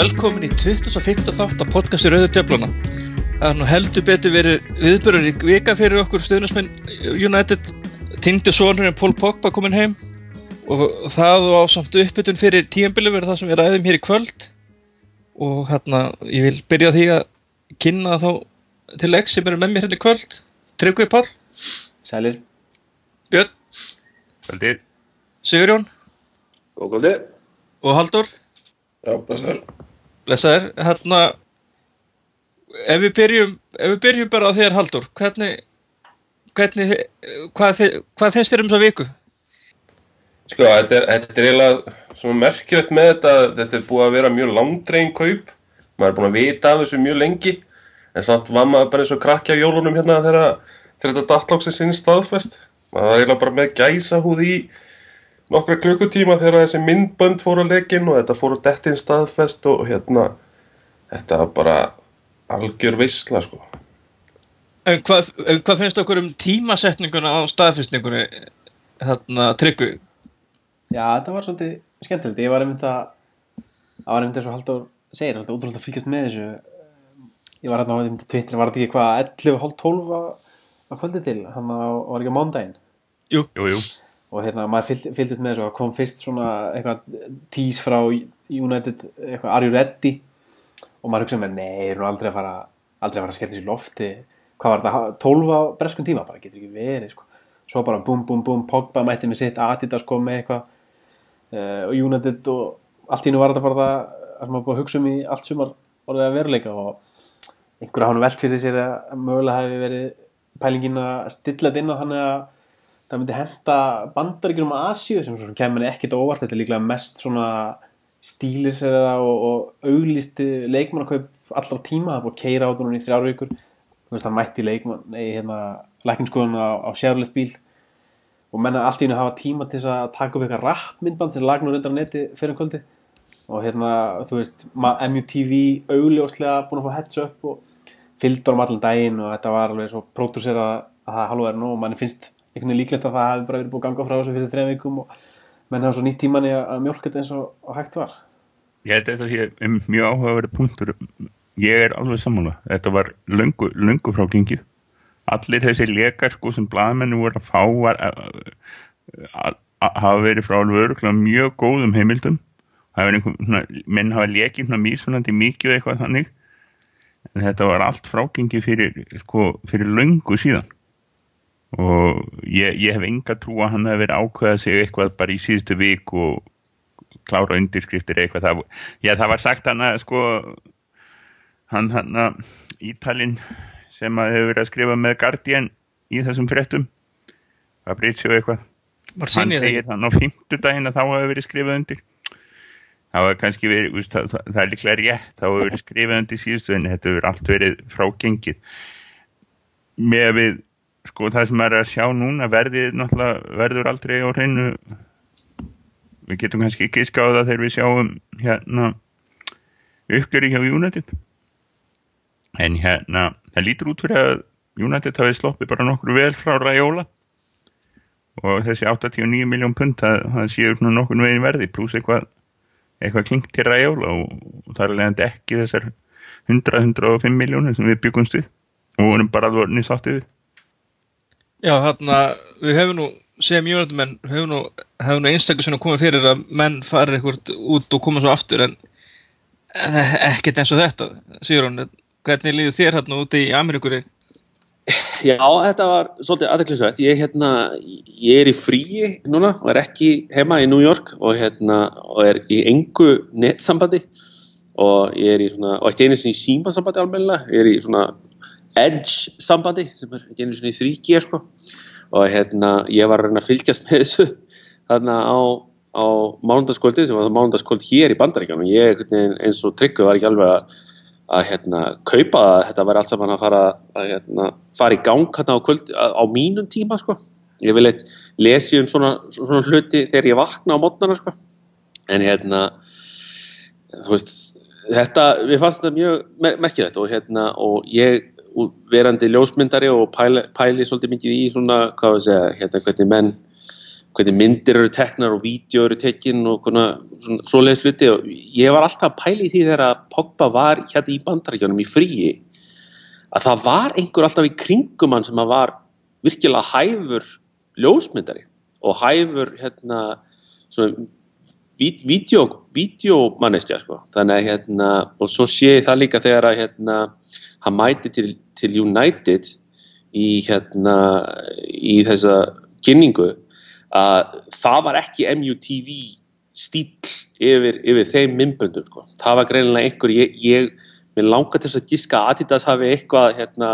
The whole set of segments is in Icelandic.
Velkomin í 25. þátt af podcasti Rauður Djöflana. Það er nú heldur betur verið viðbörur í vika fyrir okkur stuðnismenn United. Tindi sonurinn Pól Pogba komin heim og það og á samt uppbytun fyrir tíambili verður það sem við ræðum hér í kvöld. Og hérna, ég vil byrja því að kynna þá til X sem eru með mér hérna í kvöld. Tryggvi Pál, Sælir. Björn, Kvöldið. Sigurjón Góðgóði. og Haldur. Já, blessaður. Blessaður, hérna ef við byrjum ef við byrjum bara á þér Haldur hvernig, hvernig hvað, fi- hvað finnst þér um þessa viku? Sko, þetta er, þetta er eiginlega svona merkilegt með þetta, þetta er búið að vera mjög langdregin kaup. Maður er búin að vita af þessu mjög lengi, en samt var maður bara eins og krakki á jólunum hérna þegar, þetta datlóksið sinni staðfest. Maður var eiginlega bara með gæsa í nokkra klukkutíma þegar þessi myndbönd fóru að legginn og þetta fóru dettin staðfest og hérna, þetta var bara algjör veisla, sko. En hvað, hvað finnst okkur um tímasetninguna á staðfestningunni hérna Tryggvi? Já, þetta var svolítið skemmtilegt. Ég var einmitt að, það var einmitt eins og Halldór segir, þetta er ótrúlega að fylgjast með þessu. Ég var hérna á einmitt Twitter, var þetta ekki hvað, 11, hálf 12 á, á kvöldi til, hann var ekki á mándaginn. Jú, Jú, jú. Og hérna, maður fylg, fylgdist með þessu, það kom fyrst svona eitthvað tís frá United, eitthvað, are you ready? Og maður hugsaði með, nei, er nú aldrei að fara, aldrei að fara að skella sér lofti. Hvað var þetta, 12 á breskun tíma, bara getur ekki verið, sko. Svo bara búm, búm, búm, Pogba mætti með sitt, Adidas kom með eitthvað uh, og United og allt í nú var þetta bara það sem maður búið að hugsa um í allt sumar orðið að veruleika og einhverja hann velt fyrir sér að mögulega hafi verið pælingin að stilla þetta inn á hann að það myndi henda bandaríkjum á Asíu sem kemur ekkit á óvart. Þetta er líklega mest svona stílisera og, og auglisti leikmannakaup allra tíma. Það búið að keira á þetta núna í þrjár vikur. Hann mætti leikmann nei, hérna, lækinskoðun á, á sérleitt bíl. Og menna allt í hennu hafa tíma til þess að taka upp eitthvað rappmyndband sem lag nú reyndar á neti fyrir um kvöldi. Og hérna, þú veist, MUTV augljóslega búin að fá heads up og fylgdur um allan daginn og þetta var alveg svo pródúsera að það halva er nú og manni finnst einhvern veginn líklegt að það hafi bara verið búið að ganga frá þessu fyrir þrejum vikum og menn hafa svo nýtt tíman í að mjólka þetta eins og, og hægt var Ég held að þetta sé um mjög áhugaverið punktur. Ég er alveg sammála. Þetta var löngu, löngu frá gengið. Allir þessi lekar sko sem blaðmennu voru að fá var, hafa verið frá alveg mjög góðum heimildum. Einhvern, svona, menn hafa lekið svona mísfælandi mikið eitthvað þannig. En þetta var allt frágengið fyrir, sko, fyrir löngu síðan. Og ég, ég hef enga trú að hann hefði verið ákveðað sig eitthvað bara í síðustu vik og klára undirskriftir eitthvað. Það, já það var sagt hann að sko hann hann að Ítalinn sem að hefur verið að skrifa með Guardian í þessum fréttum. Fabrizio eitthvað. Hann segir þann á fimmtudaginn að þá hefur verið skrifað undir. Það var kannski verið úst, það, það, það er líklega rétt, þá hefur verið skrifað undir síðustu en þetta hefur allt verið frágengið. Með við sko það sem er að sjá núna verðið náttúrulega verður aldrei á hreinu. Við getum kannski ekki skáða þegar við sjáum hérna uppgjöri hjá United. En hérna það lítur út fyrir að United hafi sloppið bara nokkur vel frá Raiola. Og þessi 89 miljón pund það, það séu nokkur veginn verði pluss eitthvað eitthvað klingt til Raiola og, og það er leiðandi ekki þessar 100-105 miljónir sem við byggumst við. Og vorum bara alveg orðinni sáttið við Já, hérna, við hefum nú sem jörnmenn, hefum nú, hefum nú einstaklega svona komið fyrir að menn farir eitthvað út og koma svo aftur en, en ekkert eins og þetta Sigurón, hvernig líður þér hérna úti í Ameríkuri? Já, þetta var svolítið aðeinsvægt. Ég, hérna, ég er í fríi núna og er ekki heima í New York og, hérna, og er í engu netsambandi og ég er í svona, og ekki einu sinni í símasambandi almennilega, ég er í svona edge sambandi sem er ekki einu sinni í 3G sko og hérna, ég var að reyna að fylgjast með þessu þarna á, á mánundaskvöldi sem var það mánundaskvöld hér í bandaríkjanum og ég eins og tryggu var ekki alveg að að hérna, kaupa að þetta væri allt saman að fara, að, hérna, fara í gang hérna, á, kvöld, á, á mínum tíma sko. ég vil eitt lesi um svona, svona hluti þegar ég vakna á mótnana sko. en hérna þú veist þetta, við fannst þetta mjög mer merkilegt og hérna og ég verandi ljósmyndari og pæli, pæli svolítið mikið í svona, hvað við segja, hérna hvernig menn hvernig myndir eru teknar og vídeo eru tekin og svona, svoleiðis hluti og ég var alltaf í því þegar að Pogba var hérna í bandaríkjónum í fríi að það var einhver alltaf í kringum hann sem að var virkilega hæfur ljósmyndari og hæfur hérna svona vídeo, vídeomanneskja sko. þannig að hérna og svo sé ég það líka þegar að hérna hann mæti til, til United í hérna í þessa kynningu að það var ekki MUTV stíl yfir, yfir þeim myndböndum sko. það var greinilega einhver ég, ég langar til þess að gíska að Adidas hafi eitthvað hérna,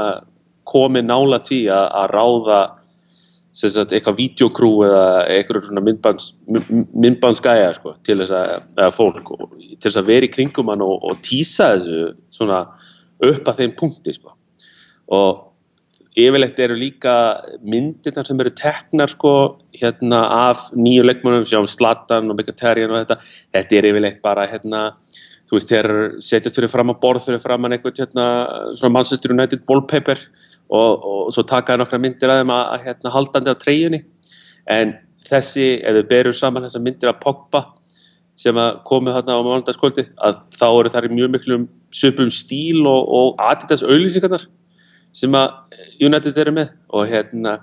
komið nála tí að, að ráða sagt, eitthvað videokrú eða eitthvað svona myndbands, myndbandsgæja sko, til þess að fólk og, til þess að vera í kringum hann og, og týsa þessu svona upp að þeim punkti sko. Og yfirleitt eru líka myndirna sem eru teknar sko hérna af nýju leikmannum sjáum Zlatan og Mkhitaryan og þetta. Þetta er yfirleitt bara hérna þú veist þeir setjast fyrir fram að borð fyrir fram að eitthvað hérna svona Manchester United wallpaper og, og svo taka nokkra myndir að þeim að, að hérna haldandi á treyjunni. En þessi ef við berum saman þessar myndir að Pogba sem komið þarna á málundaskvöldi að þá eru þar í mjög miklum söpum stíl og, og Adidas auðlýsingarnar sem að United eru með. Og hérna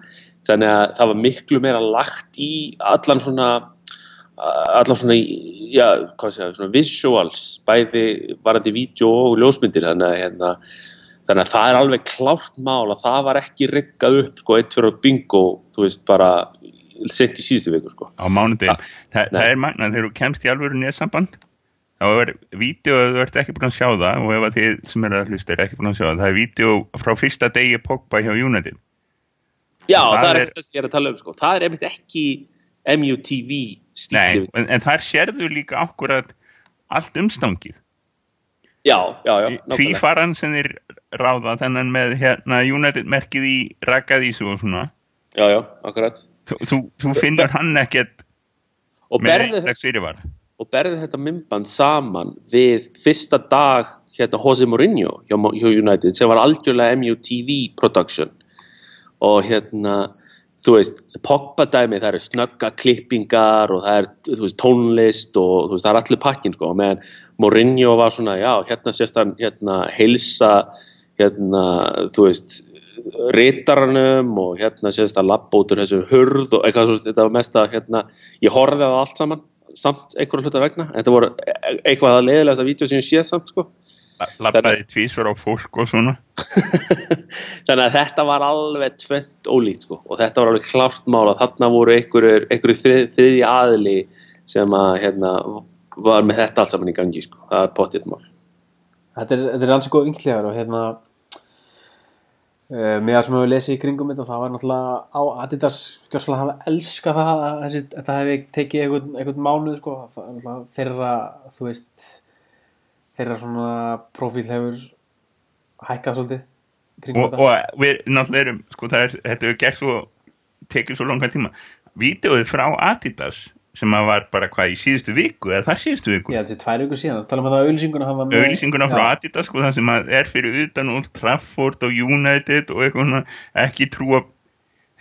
þannig að það var miklu meira lagt í allan svona allan svona, já, hvað segja svona visuals, bæði varandi vídeo og ljósmyndir. Þannig að hérna, þannig að það er alveg klárt mál að það var ekki riggað upp sko, eitt fyrir bingo, þú veist, bara sent í síðustu viku sko. á mánudegin, Þa, það er magnað þegar þú kemst í alvöru nýðsamband þá er vídeo að þú ert ekki búin að sjá það og ef að þið sem er að hlusta er ekki búin að sjá það það er vídeo frá fyrsta degi Pogba hjá United. Já, það, það er ekkert það sem ég er að tala um sko. það er einmitt ekki MUTV stíl en, en þar sérðu líka akkurat allt umstangið. Já, já, já Tvífaran sem þeir ráða þennan með hérna United merkið í Raggadísu og svona. Já, já, akkurat. Þú, þú, þú finnur hann ekkert með einstakst fyrirvar og berði þetta mymband saman við fyrsta dag hérna Jose Mourinho hjá, hjá United sem var algjörlega MUTV production. Og hérna þú veist, Pogba-dæmi það eru snögga klippingar og það er veist, tónlist og veist, það er allir pakkin sko, meðan Mourinho var svona já, hérna sést hann hérna heilsa hérna, þú veist rítaranum og hérna sést hann lappa út úr þessu hurð og eitthvað, þetta var mest að hérna, ég horfið á allt saman samt einhverju hluta vegna. Þetta voru eitthvað að leiðilega þessa vídeo sem ég séð samt sko. Lappaði tvísver á fólk og svona. Þannig að þetta var alveg tvönd ólít sko. Og þetta var alveg klart mála þarna voru einhverju, einhverju þrið, þriði aðli sem að hérna var með þetta allt saman í gangi sko. Það er pottitt mál. Þetta er, þetta er alls góð ynglegar og hérna með það sem við lesið í kringum þetta það var náttúrulega á Adidas skjórslega hafa elska það að þetta hefði tekið einhvern, einhvern mánuð sko, þeirra þú veist þeirra svona profíl hefur hækkað svolítið og, og við náttúrulega erum sko, er, þetta hefur gert svo tekið svo langa tíma. Vídeóið frá Adidas sem að var bara hvað í síðustu viku eða það síðustu viku? Já, þessi tvær viku síðan, tala um að það auðlýsinguna auðlýsinguna frá Adidas sko, það sem er fyrir utan Old Trafford og United og eitthvað ekki trúa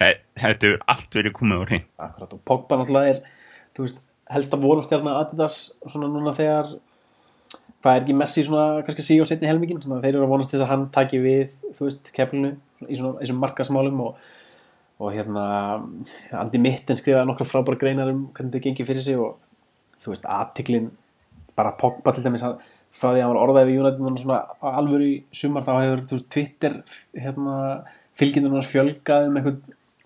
þetta er allt verið komið á hrein Akkurat og Pogba náttúrulega er þú veist, helst að vonastjarnar Adidas svona núna þegar hvað er ekki Messi svona kannski síg og setni helmingin þeir eru að vonast þess að hann taki við þú veist, keflinu í svona þessum markasmálum og og hérna Andi Mitten skrifaði nokkru frábæra greinar um hvernig þetta gengir fyrir sig og þú veist, aðtiklin bara Pogba til dæmis frá því að hann var orðaðið við United svona alveg í sumar þá hefur veist, Twitter hérna, fylgjendunars fjölgað um einhvern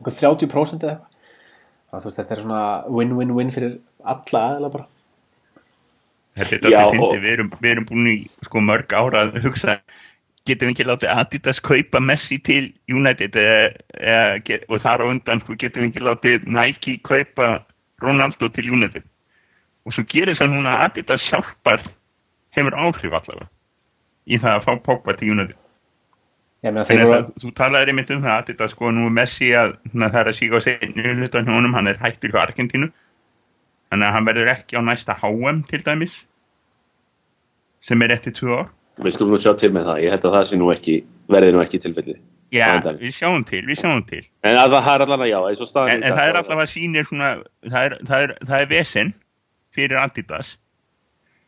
30% eða eitthvað. Veist, þetta er svona win-win-win fyrir alla aðeila bara. Þetta er þetta fyndi, við erum, búin í sko, mörg ára að hugsa getum við ekki látið Adidas kaupa Messi til United eða, eða, og þar á undan sko, getum við ekki látið Nike kaupa Ronaldo til United? Og svo gerir núna að Adidas hjálpar hefur áhrif allavega í það að fá Pogba til United. Þannig að þú talaði einmitt um það Adidas sko nú Messi að það er að síka á segni hlutan húnum, hann er hættur hjá Argentínu. Þannig að hann verður ekki á næsta HM til dæmis sem er eftir 2 ár Við skulum nú sjá til með það, ég held að það sé nú ekki verði nú ekki tilfellið. Já, við sjáum til, við sjáum til. En það það er allan að já eins og staðan en, en það er að sýnir svona það er, það er, það er vesen fyrir Adidas.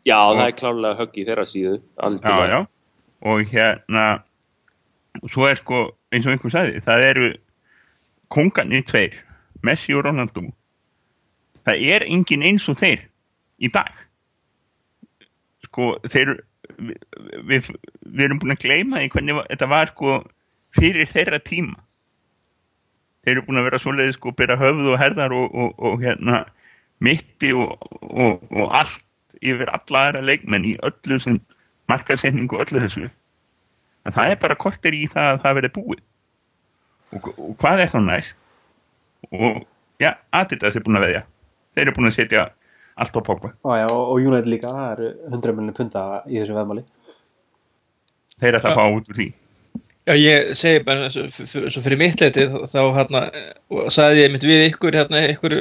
Já það og- er klárlega högg í þeirra síðu já, algjörlega. já. og hérna svo er sko, eins og einhver sagði það eru kongarnir tveir Messi og Ronaldo. Það er engin eins og þeir í dag. Sko, þeir við, við, við erum búin að gleyma því hvernig þetta var sko fyrir þeirra tíma. Þeir eru búin að vera svoleiði sko byrja höfð og herðar og, og, og hérna mitti og, og, allt yfir alla aðra leikmenn í öllu sem markasetningu öllu þessu. En það er bara kortir í það að það verði búið. Og hvað er þá næst? Og já, Adidas er búin að veðja. Þeir eru búin að setja allt á Pogba. Og, já, og, og United líka, það eru 100 miljonir punta í þessu veðmáli. Þeir ætla að fá út úr því. Já, ég segi bara svo, fyrir mitt leiti þá hérna, sagði ég mitt við ykkur hérna, ykkur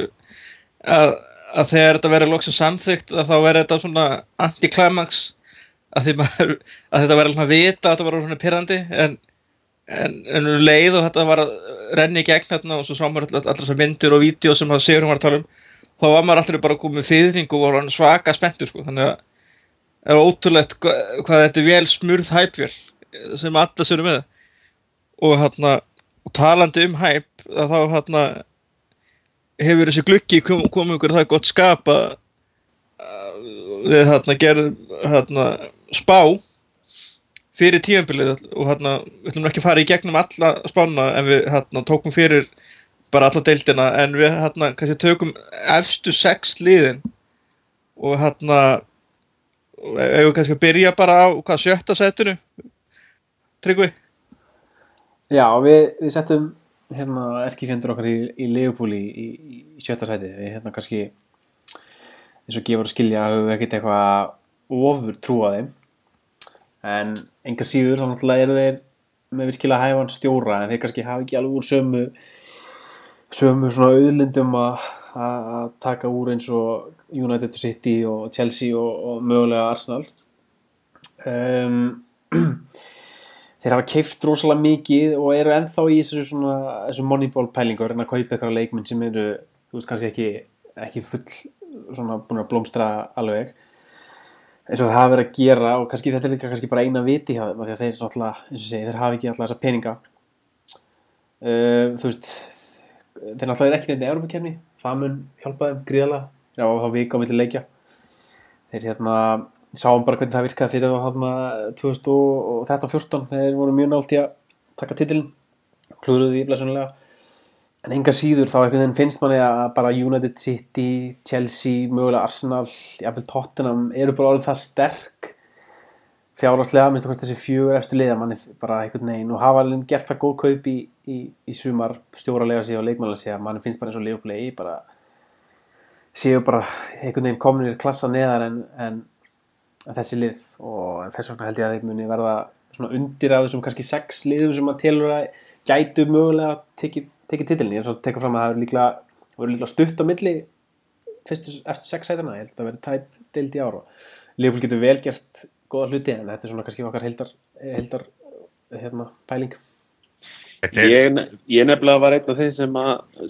að, að þegar þetta verður loksum samþygt að þá verður þetta svona anti-climax að, því maður, að þetta verður alltaf að vita að þetta var svona pyrrandi en, en, en um leið og þetta var að renni í gegn hérna og svo sá maður all- allar þessar myndir og vídeo sem að Sigurum var að tala um þá var maður alltaf bara komið fyrring og var orðinn svaka spenntur sko. þannig að það var ótrúlegt hva, hvað þetta er vel smurð hæpvél sem allir sér með og hérna og talandi um hæp að þá hérna hefur þessi kom, komið ykkur það gott skapa við hérna gerðum hérna spá fyrir tíðanbilið og hérna við ætlum ekki að fara í gegnum alla spána en við hérna tókum fyrir bara alla deildina en við hérna kannski tökum efstu sex liðin og hérna við kannski að byrja bara á hvað sjötta setinu? Tryggvi? Já, við, við settum hérna erkifjendur okkar í, í Leopold í, í, í sjötta sæti. Við hérna kannski eins og gefur að skilja höfum við ekkert eitthvað ofur trú á þeim. En enga síður þá náttúrulega eru þeir með virkilega hæfan stjóra en þeir kannski hafa ekki alveg úr sömu sömu svona auðlindum að taka úr eins og United City og Chelsea og, og mögulega Arsenal. Um, þeir hafa keift rosalega mikið og eru ennþá í þessu svona þessu moneyball pælingu en að kaupa eitthvað leikminn sem eru veist kannski ekki, ekki full svona búin að blómstra alveg. Eins og það hafa verið að gera og kannski þetta er líka kannski bara eina viti hjá þeim þeir náttúrulega, eins og segi, þeir hafa ekki alltaf þessa peninga. Uh, þú veist þeir náttúrulega er ekki nefnir Európa-kefni það mun hjálpa þeim gríðalega já, þá vika á milli leikja. Þeir hérna sáum bara hvernig það virkaði fyrir þá hérna 2013-14 þeir voru mjög nált í að taka titilin klúruði því blessunlega en enga síður þá einhvern veginn finnst manni að bara United City, Chelsea mögulega Arsenal, jafnvel Tottenham eru bara orðin það sterk fjárhagslega, minnst okkur þessi fjögur eftir liða manni bara einhvern veginn. Og hafa alveg gert það góð kaup í, í, í sumar stjóralega sig og leikmælega sig að manni finnst bara eins og Leoplay bara séu bara einhvern veginn kominir klassa neðar en, en, en þessi lið. Og þess vegna held ég að þeir muni verða svona undir af þessum kannski sex liðum sem að telur að gætu mögulega tekið teki ég er svo að teka fram að það verður líklega, líklega stutt á milli fyrstu, eftir sex sætana, ég held að það verður tæp deild í ára Leopold getur vel gert góða hluti en þetta er svona kannski okkar heildar, heildar hérna, pæling er, Ég, ég nefnilega var einn af þeim sem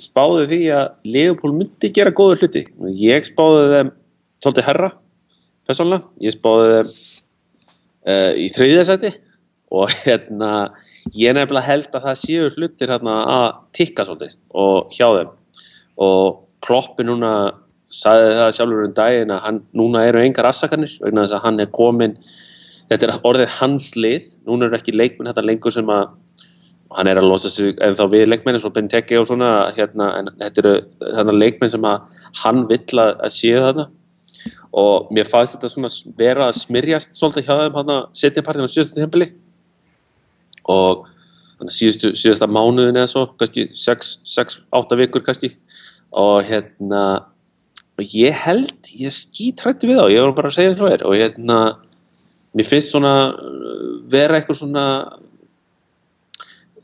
spáði því að Leopold myndi gera góður hluti. Ég spáði þeim svolítið herra, persónulega. Ég spáði þeim uh, í þriðjasæti og hérna ég nefnilega held að það séu hlutir hérna að tikka svolítið og hjá þeim. Og Kloppi núna sagði það sjálfur um daginn að hann, núna eru engar afsakanir vegna þess að hann er komin, þetta er orðið hans lið, núna eru ekki leikmenn þetta lengur sem að hann er að losa sig ennþá við leikmenn eins og Benteke og svona hérna, en þetta eru þarna leikmenn sem að hann vill að, að séu þarna. Og mér fannst þetta svona vera að smyrjast svolítið hjá þeim hann að setja partin á síðasta tempili og síðustu, síðasta mánuðin eða svo, kannski 6-8 vikur kannski. Og hérna og ég held, ég skítrætti við þá ég var bara að segja og er. Og hérna mér finnst svona uh, vera eitthvað svona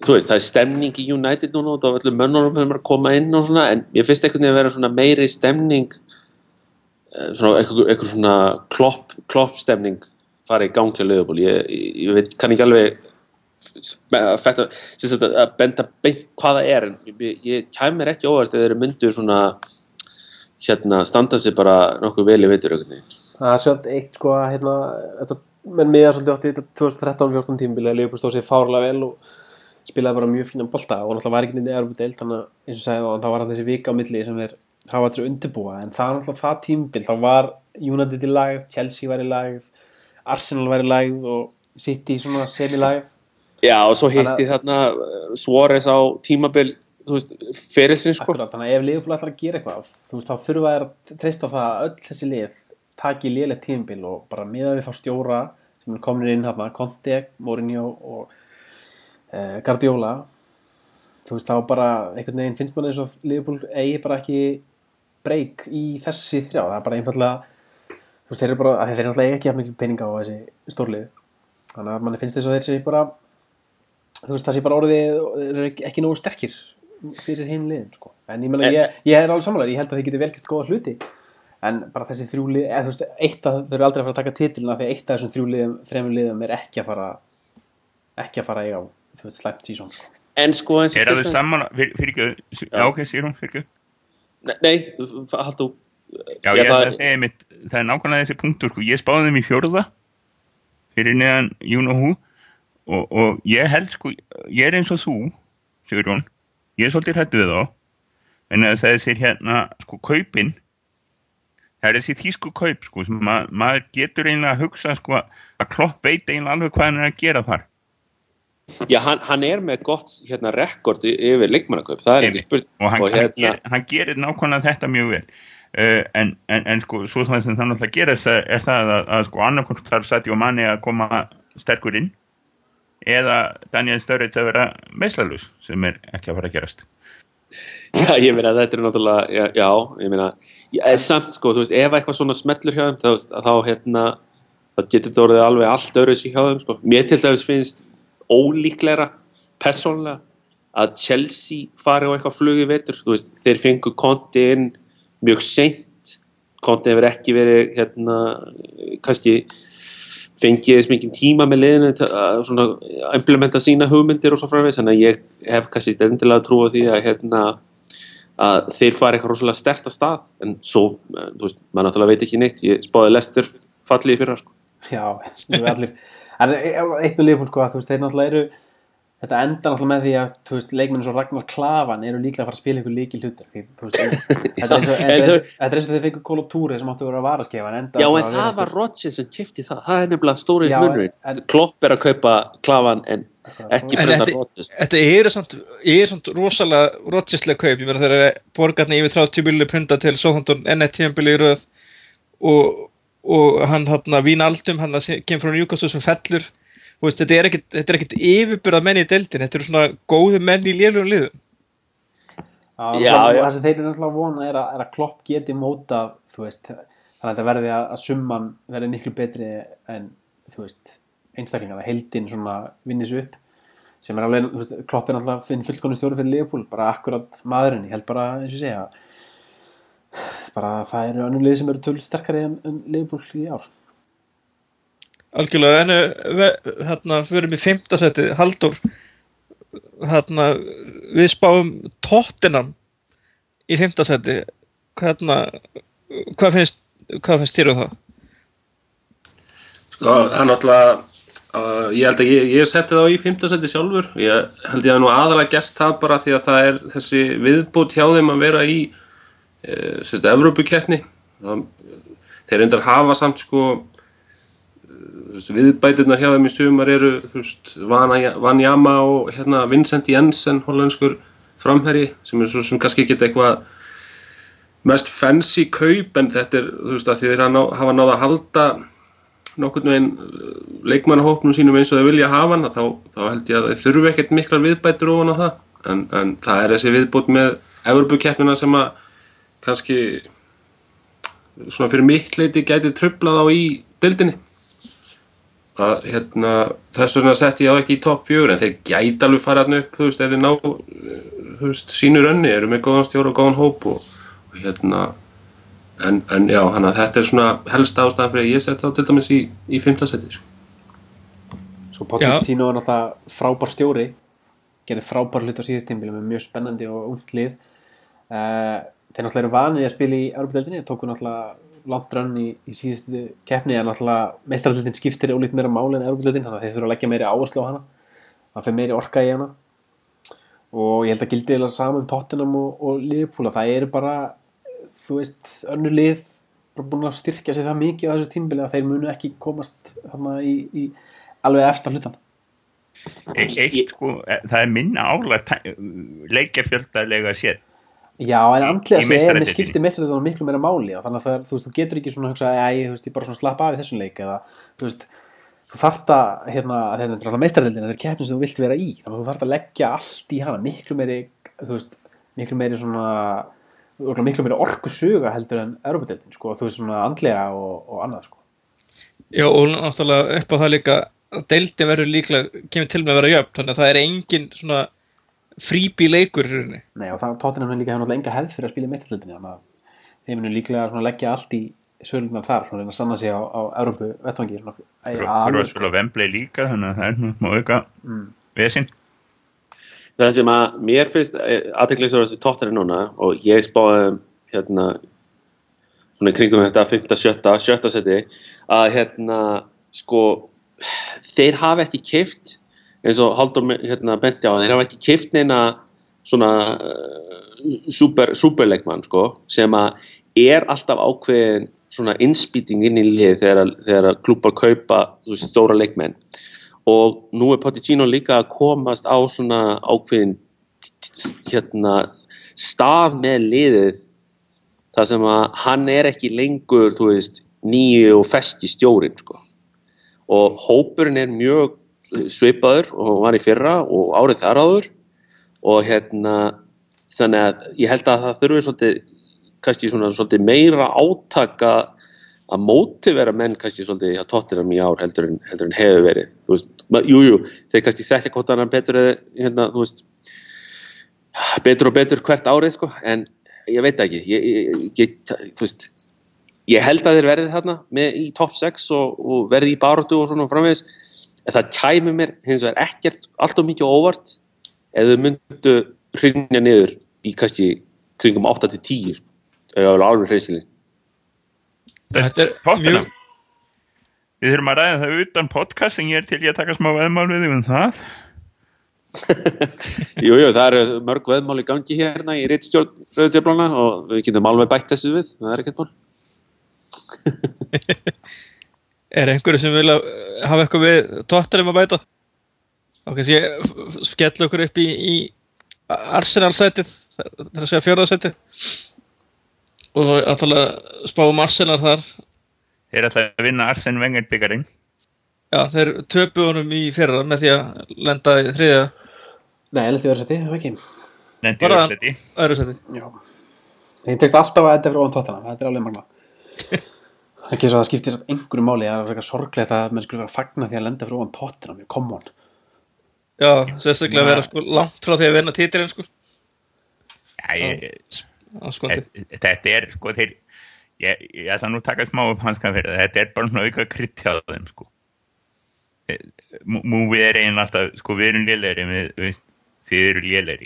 þú veist, það er stemning í United núna og það var öllum mönnunum sem er að koma inn og svona, en ég finnst veginn að vera svona meiri stemning eh, svona eitthvað, eitthvað svona klopp, klopp stemning fara í gangi á lögubúl, ég, ég, ég veit, kann ekki alveg fætta, að benda beint hvað það er en ég, ég kæmi mér ekki óvart eða þeir myndu svona hérna standa sig bara nokkuð vel í veitur Það er svolítið eitt sko að hérna, þetta menn miða svolítið átt við 2013-14 tímabili að Leopold stóð sér fárlega vel og spilaði bara mjög fínan bolta og náttúrulega var ekki nýttið Európa deild þannig að eins og sagði þá var hann þessi vika á milli sem þeir hafa þessu undirbúa. En það er náttúrulega það tímabil þá var United í lagð, Chelsea var í lagð Arsenal var í lagð og City svona semi lagð Já og svo hitti þarna uh, Suárez á tímabil þú veist, ferilsinn sko. Akkurat, þannig að ef Leopold ætlar að gera eitthvað þú veist þá þurfa þær að treysta það að öll þessi lið taki lélegt tímabil og bara miða við þá stjóra sem er komin inn hérna, Conte, Mourinho og uh, Guardiola þú veist þá bara einhvern veginn finnst mann eins og Leopold eigi bara ekki breyk í þessi þrjá. Það er bara einfallega þú veist þeir eru bara, þeir eru náttúrulega ekki að miklu peninga á þessi stórlið þannig að manni finnst þess að þeir sé bara þú veist það sé bara orðið þeir eru ekki nógu sterkir fyrir hinn liðin sko. en ég, mena, En- ég, ég er alveg samanlega, ég held að þið getur vel gert góða hluti en bara þessi þrjú lið eða, veist, eitt að þau eru aldrei að fara að taka titilina því að eitt af þessum þrjú liðum, þremur liðum er ekki að fara ekki að fara eiga á slæmt sísón sko. En sko eins og Er dæmis- saman, fyrir, ekki, já ok, sér hún, fyrir ekki. Nei, haldu Já, ég ætla það- að segja mitt, það er nákvæmlega þessi punktur, sko, ég spáði þeim í fjórða fyrir neðan Jún og Hú og, og ég held, sko, ég er eins og þú, Sigurjón, ég er svolítið hrættu við þá, en að það sér hérna, sko, kaupin, það er þessi þýsku kaup, sko, sem ma maður getur einlega að hugsa, sko, að klopp veit einlega alveg hvað hann er að gera þar. Já, hann, hann er með gott hérna rekord yfir leikmannakaup, það er ekki spurning. Og hann, og hann, hérna, ger, hann gerir nákvæmlega þetta mjög vel. Uh, en, en, en sko svo það sem það náttúrulega gerist er, er það að, að sko annarkvæmt þarf Sadio Mane að koma sterkur inn eða Daniel Sturridge að vera meðslalus sem er ekki að fara að gerast. Já, ég meina þetta er náttúrulega, já, já ég meina, ég er samt sko, þú veist, ef eitthvað svona smellur hjá þeim, þá, þá hérna, þá getur þetta orðið alveg allt öðru sér hjá þeim, sko, mér til dæmis finnst ólíklegra, persónlega að Chelsea fari á eitthvað flug í vetur, þú veist, þeir fengu konti inn mjög seint. Konti hefur ekki verið hérna, kannski fengið þess mikið tíma með liðinu að implementa sína hugmyndir og svo framvegis, þannig að ég hef kannski endilega trú á því að hérna að þeir fari eitthvað rosalega stert að stað. En svo, eh, þú veist, maður náttúrulega veit ekki neitt. Ég spáði lestur fallið fyrir sko. já, allir. En eitt með Leopold sko að þú veist, þeir náttúrulega eru þetta enda náttúrulega með því að þú veist, leikmennin svo Ragnar Klavan eru líklega að fara að spila ykkur líkil hlutur því, þú veist, þetta er eins og- er er þeir fengur Kóla Túri sem áttu að vera að varaskefa en enda Já, en að það var Rodgers sem kefti það. Það er nefnilega stóri Já, munurinn. Klopp er að kaupa klavan en ekki En brenda þetta, Rodgers. þetta eru samt, er samt rosalega rotsislega kaup, ég meina þeir eru borgarni yfir 30 miljonir punta til eitt tíðanbili í röð. Og, og hann hann að vína aldum hann að kemur frá Newcastle sem fellur veist, þetta er ekkit, þetta er ekkit yfirbyrðað menn í deildin, þetta eru svona góði menn í lélugum liðum. Já, Já, náttúrulega- já. það sem þeir eru náttúrulega vona er að, er að Klopp geti móta þú veist, þannig að þetta verði að, að summan verði miklu betri en þú veist, einstaklingar. Að heldin svona vinni sig upp sem er alveg, þú veist, Klopp er náttúrulega finn fullkonni stjóri fyrir Leopold, bara akkurat maðurinn. Ég held bara, eins og segja bara að það eru önnur lið sem eru töl sterkari en, en Leopold í ár Algjörlega, en ve- hérna, við erum í fimmtasæti, Haldur hérna, við spáum Tottenham í fimmtasæti hérna, hvað finnst hvað finnst þér um það? Sko, það er náttúrulega uh, ég held að ég, ég setti það í fimmtasetti sjálfur. Ég held ég að nú aðalega gert það bara því að það er þessi viðbútt hjá þeim að vera í uh, sérst, Evrópukeppni. Þeir reyndar hafa samt sko viðbæturnar hjá þeim í sumar eru Vana- Vanjama og hérna, Vincent Jensen, hollenskur framherji sem er svo sem kannski geta eitthvað mest fancy kaup en þetta er þú veist að því þeir hafa ná- hafa náða að halda nokkurn veginn uh, leikmannahópnum sínum eins og þau vilja hafa hann þá, þá held ég að þau þurfu ekkert miklar viðbætur ofan á það. En, en það er þessi viðbót með Evropukeppnina sem að kannski svona fyrir mitt leiti gæti tröflað á í dildinni að hérna þess vegna sett ég á ekki í topp fjögur en þeir gæti alveg fara hann upp þú veist ef þeir ná uh, þú veist, sínu rönni eru með góðan stjóra og góðan hóp og, og hérna en, en já, hann að þetta er svona helst ástæðan fyrir að ég setja á til dæmis í, í 15 seti sko. Svo Pochettino er náttúrulega frábær stjóri gerir frábær hlut á síðust tímbili með mjög spennandi og ungt lið uh, þeir náttúrulega eru vanið að spila í Európa-deldinni, tóku náttúrulega langt rönn í, í síðustu keppni en náttúrulega meistaraldin skiptir ólít meira máli en Európa-deldin, þannig að þeir þurfa að leggja meiri áherslu á hana það fyrir meiri orka í hana. Og ég held að gildi eða saman um Tottenham og, og Liverpool að það eru bara þú veist, önnur lið bara búin að styrkja sig það mikið á þessu tímbili að þeir munu ekki komast hana í, í alveg eftir hlutan eitt sko, e, það er minna álega leikjafjöldalega sér Já, en andlega í sér er með skipti meistaradeildinni miklu meira máli og þannig að það, þú veist, þú getur ekki svona að hugsa að ég, ég bara svona slappa af í þessum leik eða, þú veist, þú þarft að hérna, þetta er alltaf meistaradeildin þetta er keppnin sem þú vilt vera í, þannig að þú þarft að leggja allt í hana, miklu meiri þú veist, miklu meiri svona miklu meiri orkusuga heldur en Europadeildin, sko, þú veist, svona andlega og, og annað, sko. Já, og náttúrulega upp á það líka að deildin verður líklega, kemur til með að vera jöfn þannig að það er engin svona fríbí leikur. Nei, og það tóttinam líka hefur náttúrulega enga hefð fyrir að spila í meistaradeildinni, þannig að þeir munu líklega leggja allt í sölunar þar, svona reyna að sanna sig á, á Európu vettvangi, að- þurfa að- spila Vembley líka þannig að það er nú má auka Mm. vesinn það sem að mér finnst aðteklisur þessi tóttir núna og ég spáði hérna svona í kringum þetta 5. 7. 7. seti að hérna sko þeir hafa ekki kift eins og Haldur hérna benti á þeir hafa ekki kift neina svona uh, super, superleikmann sko sem að er alltaf ákveðin svona innspýting inn í lið þegar, þegar klúpar kaupa veist, stóra leikmenn og nú er Pochettino líka að komast á svona ákveðin hérna stað með liðið þar sem að hann er ekki lengur þú veist nýju og feski stjórin sko. og hópurinn er mjög svipaður og var í fyrra og árið þar áður. Og hérna þannig að ég held að það þurfi svolítið kannski svona svolítið meira átaka að mótivera menn kannski svolítið að tóttinam í ár heldur en, heldur en hefur verið. Þú veist, ma- jú, þeir kannski þekkja hvort annan betur eða hérna, þú veist betur og betur hvert árið sko, en ég veit ekki. Ég, ég, ég, þú veist ég held að þeir verði þarna með, í top 6 og, og verði í baróttu og svona framvegis en það kæmi mér hins vegar ekkert allt of mikið óvart ef þau myndu hrinja niður í kannski kringum 8-10 sko. er alveg hreinskilin Þetta er mjög, Við þurfum að ræða það utan podcast en ég er til í að taka smá veðmál við þig um það. Jú, jú, það eru mörg veðmál í gangi hérna í rittstjórn Rauðdjöflana og við getum alveg bætt þessu við, það er ekkert mál. er einhverju sem vilja uh, hafa eitthvað við tóttarinn að bæta? Og kannski f- f- skella okkur upp í, í Arsenal-sætið, það er að segja fjörðarsætið. Og alltaf spáum Arsenal þar. Þeir ætla að vinna Arsen Wenger byggarinn. Já, þeir töpu honum í fyrra með því að lenda í þriðja Nei, ég leti verið sætti, það ekki. Nendi Bara- öðrsæti. öðru sæti. Já. Þeim tekst alltaf að þetta er ofan tóttina, þetta er alveg magna. Það er ekki svo að það skiptir einhverju máli, það er frekar sorglegt að menn skulle vera að fagna því að lenda fyrir ofan tóttina, mjög come on. Já, sérstaklega að vera sko langt frá því að vinna títirinn sko. Já, Á þetta er sko þeir ég, ég ætla nú að taka smá upp hanskan fyrir það þetta er bara svona auka krydd hjá þeim sko Eh, Mú- múfið er eiginlega alltaf sko við erum lélegri við, við, þið eru lélegri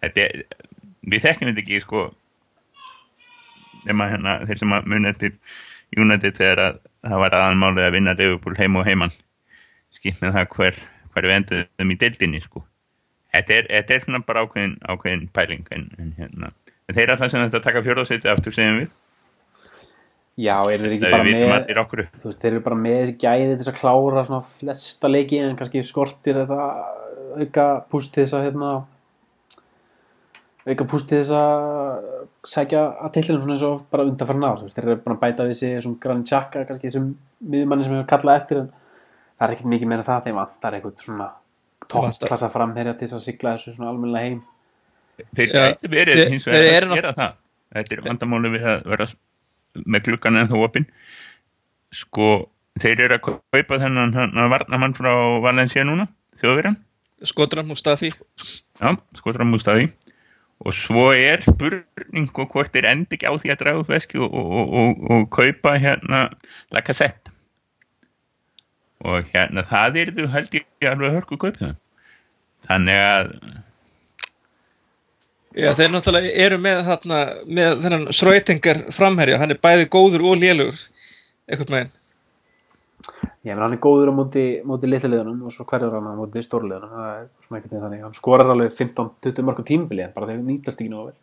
þetta er við þekkjum þetta ekki sko nema hérna þeir sem að muni eftir United þegar að það var aðanmálið að vinna Liverpool heim og heimann skipt með það hver, hver við enduðum í deildinni sko. Þetta er, þetta er svona bara ákveðin, ákveðin pæling en, en hérna. Þeir alltaf sem þetta taka fjórðarsæti aftur segjum við. Já, er þeir ekki bara með, þú veist, þeir eru bara með þessi gæði til þess að klára svona flesta leiki en kannski skortir þetta auka púst til þess að hérna auka púst til þess að sækja að tillinu svona eins og bara undanfæra ár, þú veist, þeir eru bara að bæta við sig svona grann tjakka, kannski þessum miðjumanni sem hefur kallað eftir en það er ekkert mikið meira en það, þeim vantar eitthvað svona toppklassa framherja til þess að sigla þessu svona almennilega heim. Þeir Já, gæti verið þeir- hins vegar að gera það. Þetta er vandamáli við að vera með klukkan en þá opinn. Sko þeir eru að kaupa þennan hann varnamann frá Valencia núna þjóðverjan, Skotram Mustafi. já, skotra mústaði og svo er spurning og hvort þeir endi ekki á því að draga upp veski og, og, og, og, kaupa hérna Lacazette og hérna það er þú held ég alveg hörku kaupið þannig að Já, þeir náttúrulega eru með þarna, með þennan Sröytingar framherja, hann er bæði góður og lélugur, eitthvað með henn. Ég menn hann er góður á móti, móti litliðunum og svo hverjur hann á móti stórliðunum það er svona einhvern veginn þannig hann skorar alveg 15-20 mörgum tímbili en bara þeir nýtast ekki nú vel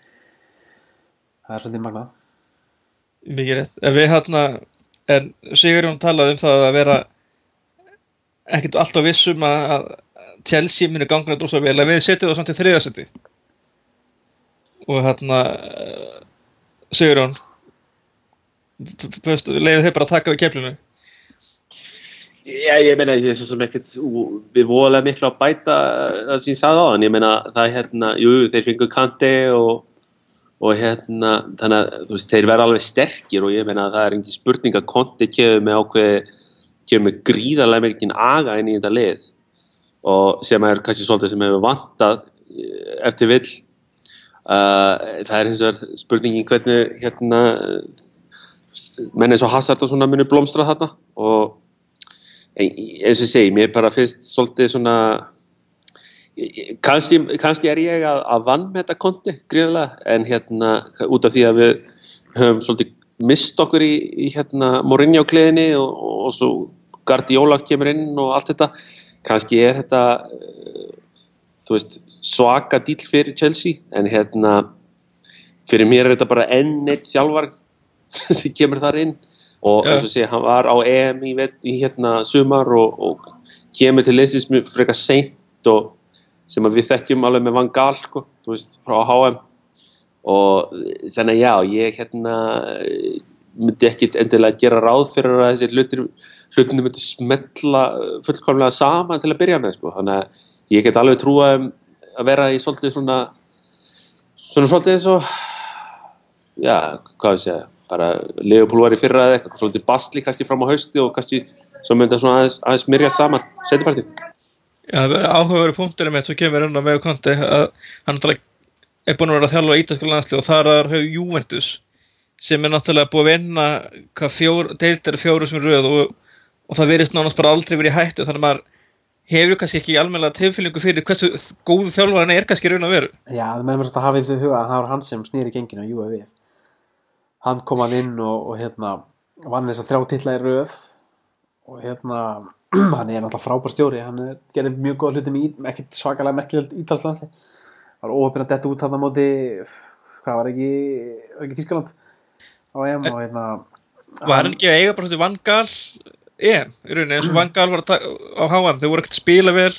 það er svolítið magnað Mikið rétt. En við hérna, en Sigurjón talaði um það að vera ekkert alltaf vissum að að Chelsea muni ganga þetta ósað vel, en við setjum það samt í þriðasetti. Og hérna, eh, Sigurjón, leiðið þeir bara að taka við keflinu. Já, ég meina, ég er svo sem ekkert við voðalega miklu að bæta það sem ég sagði á hann, ég meina, það er hérna jú, þeir fengur kanti og og hérna, þannig að veist, þeir verða alveg sterkir og ég meina það er engin spurning að konti kefur með ákveði kefur með gríðarlega mikið aga inn í þetta lið og sem er kannski svolítið sem hefur vantað eh, eftir vill. Uh, það er hins vegar spurningin hvernig hérna menn eins og Hazard og svona muni blómstra þarna og eins og segi, mér bara finnst svolítið svona kannski, kannski er ég að, að vann með þetta konti gríðarlega en hérna út af því að við höfum svolítið mist okkur í, í hérna Mourinho kleðinni og, og, og svo Guardiola kemur inn og allt þetta kannski er þetta eh, þú veist svaka dýl fyrir Chelsea en hérna fyrir mér er þetta bara enn eitt þjálfar sem kemur þar inn og eins og sé, hann var á EM í, í hérna sumar og, og kemur til leysins mjög frekar seint og sem við þekkjum alveg með Van Gaal sko, þú veist, frá HM og þannig já, ég hérna eh, myndi ekkit endilega gera ráð fyrir að þessi hlutir hlutinu myndi smetla eh, fullkomlega saman til að byrja með sko, þannig að ég get alveg trúa að vera í svolítið svona svona svolítið eins og já, hvað ég segja bara Leopold var í fyrra eða eitthvað svolítið bastli kannski fram á hausti og kannski svo myndi það svona aðeins, aðeins myrja saman setjapartið Já, það verður áhugaveru punktur með svo kemur inn á með konti að hann er búin að vera að þjálfa ítalska landsli og þar er höfðu Juventus sem er náttúrulega búið að vinna hvað fjór, deildar fjóru sem röð og, og það verðist nánast bara aldrei verið í hættu þannig að maður hefur kannski ekki almennilega tilfyllingu fyrir hversu góðu þjálfar hann er kannski raun að veru. Já, það meðum að hafa í þau huga að það var hann sem snýri genginu að júa við hann kom hann inn og, og hérna vann þess að þrjá titla í röð. Og hérna hann er náttúrulega frábær stjóri. Hann er, gerir mjög góða hluti með ekkert svakalega merkilegt ítalslandsli var óöfn að detta út hann á móti hvað var ekki, ekki Þískaland á EM og hérna var hann ekki að eiga bara þetta vangal EM, í rauninni eins og vangal var á HM, þau voru ekkert að spila vel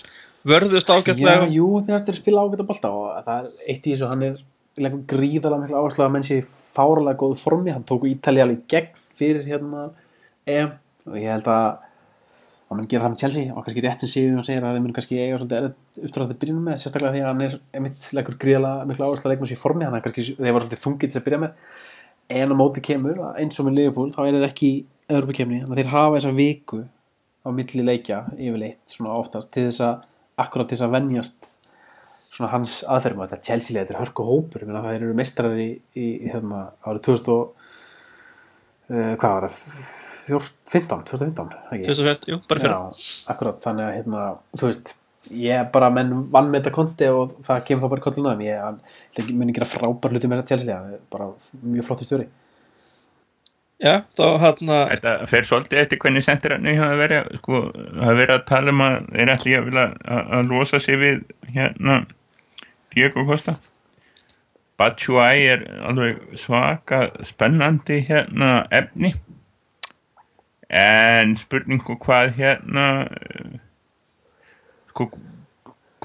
vörðust Já, ágætlega jú, mér finnst þeir spila ágætt að bolta og það er eitt í þessu, hann er leggur gríðalega miklu áherslu að menn sé fáralega góðu formi, hann tóku Ítali alveg gegn fyrir hérna EM. Og ég held að hann mun gera það með Chelsea. Og kannski rétt sem Sigur hann segir að þeir mun kannski eiga svolítið erfitt uppdrátt að byrja með, sérstaklega því að hann er einmitt leggur gríðalega miklu áherslu að leikma sér í formi. Hann er kannski, þeir var svolítið þungið til að byrja með. En á móti kemur, eins og með Liverpool þá er þeir ekki í öðrupakefni þannig að þeir hafa þessa viku á milli leikja yfirleitt, svona oftast til þess að, akkurat til þess að venjast svona hans aðferðum og þetta Chelsea leið, þetta er hörku hópur, það eru mestrar í, í, hérna, árið 2000 og uh, hvað var það? 15, 2015 ekki? 2005, jú, bara fyrir Já, akkurat, þannig að hérna, þú veist ég bara menn vann með þetta konti og það kemur þá bara í kolluna ég hann, ég muni gera frábær hluti með þetta Chelsea hann er bara mjög flottu stjóri. Já, þá hérna Þetta fer svolítið eftir hvernig sendirarni hafa verið, sko, hafa verið að tala um að þeir ætli að vilja að, að losa sig við hérna Diego Costa. Batshuayi er alveg svaka spennandi hérna efni. En spurningu hvað hérna sko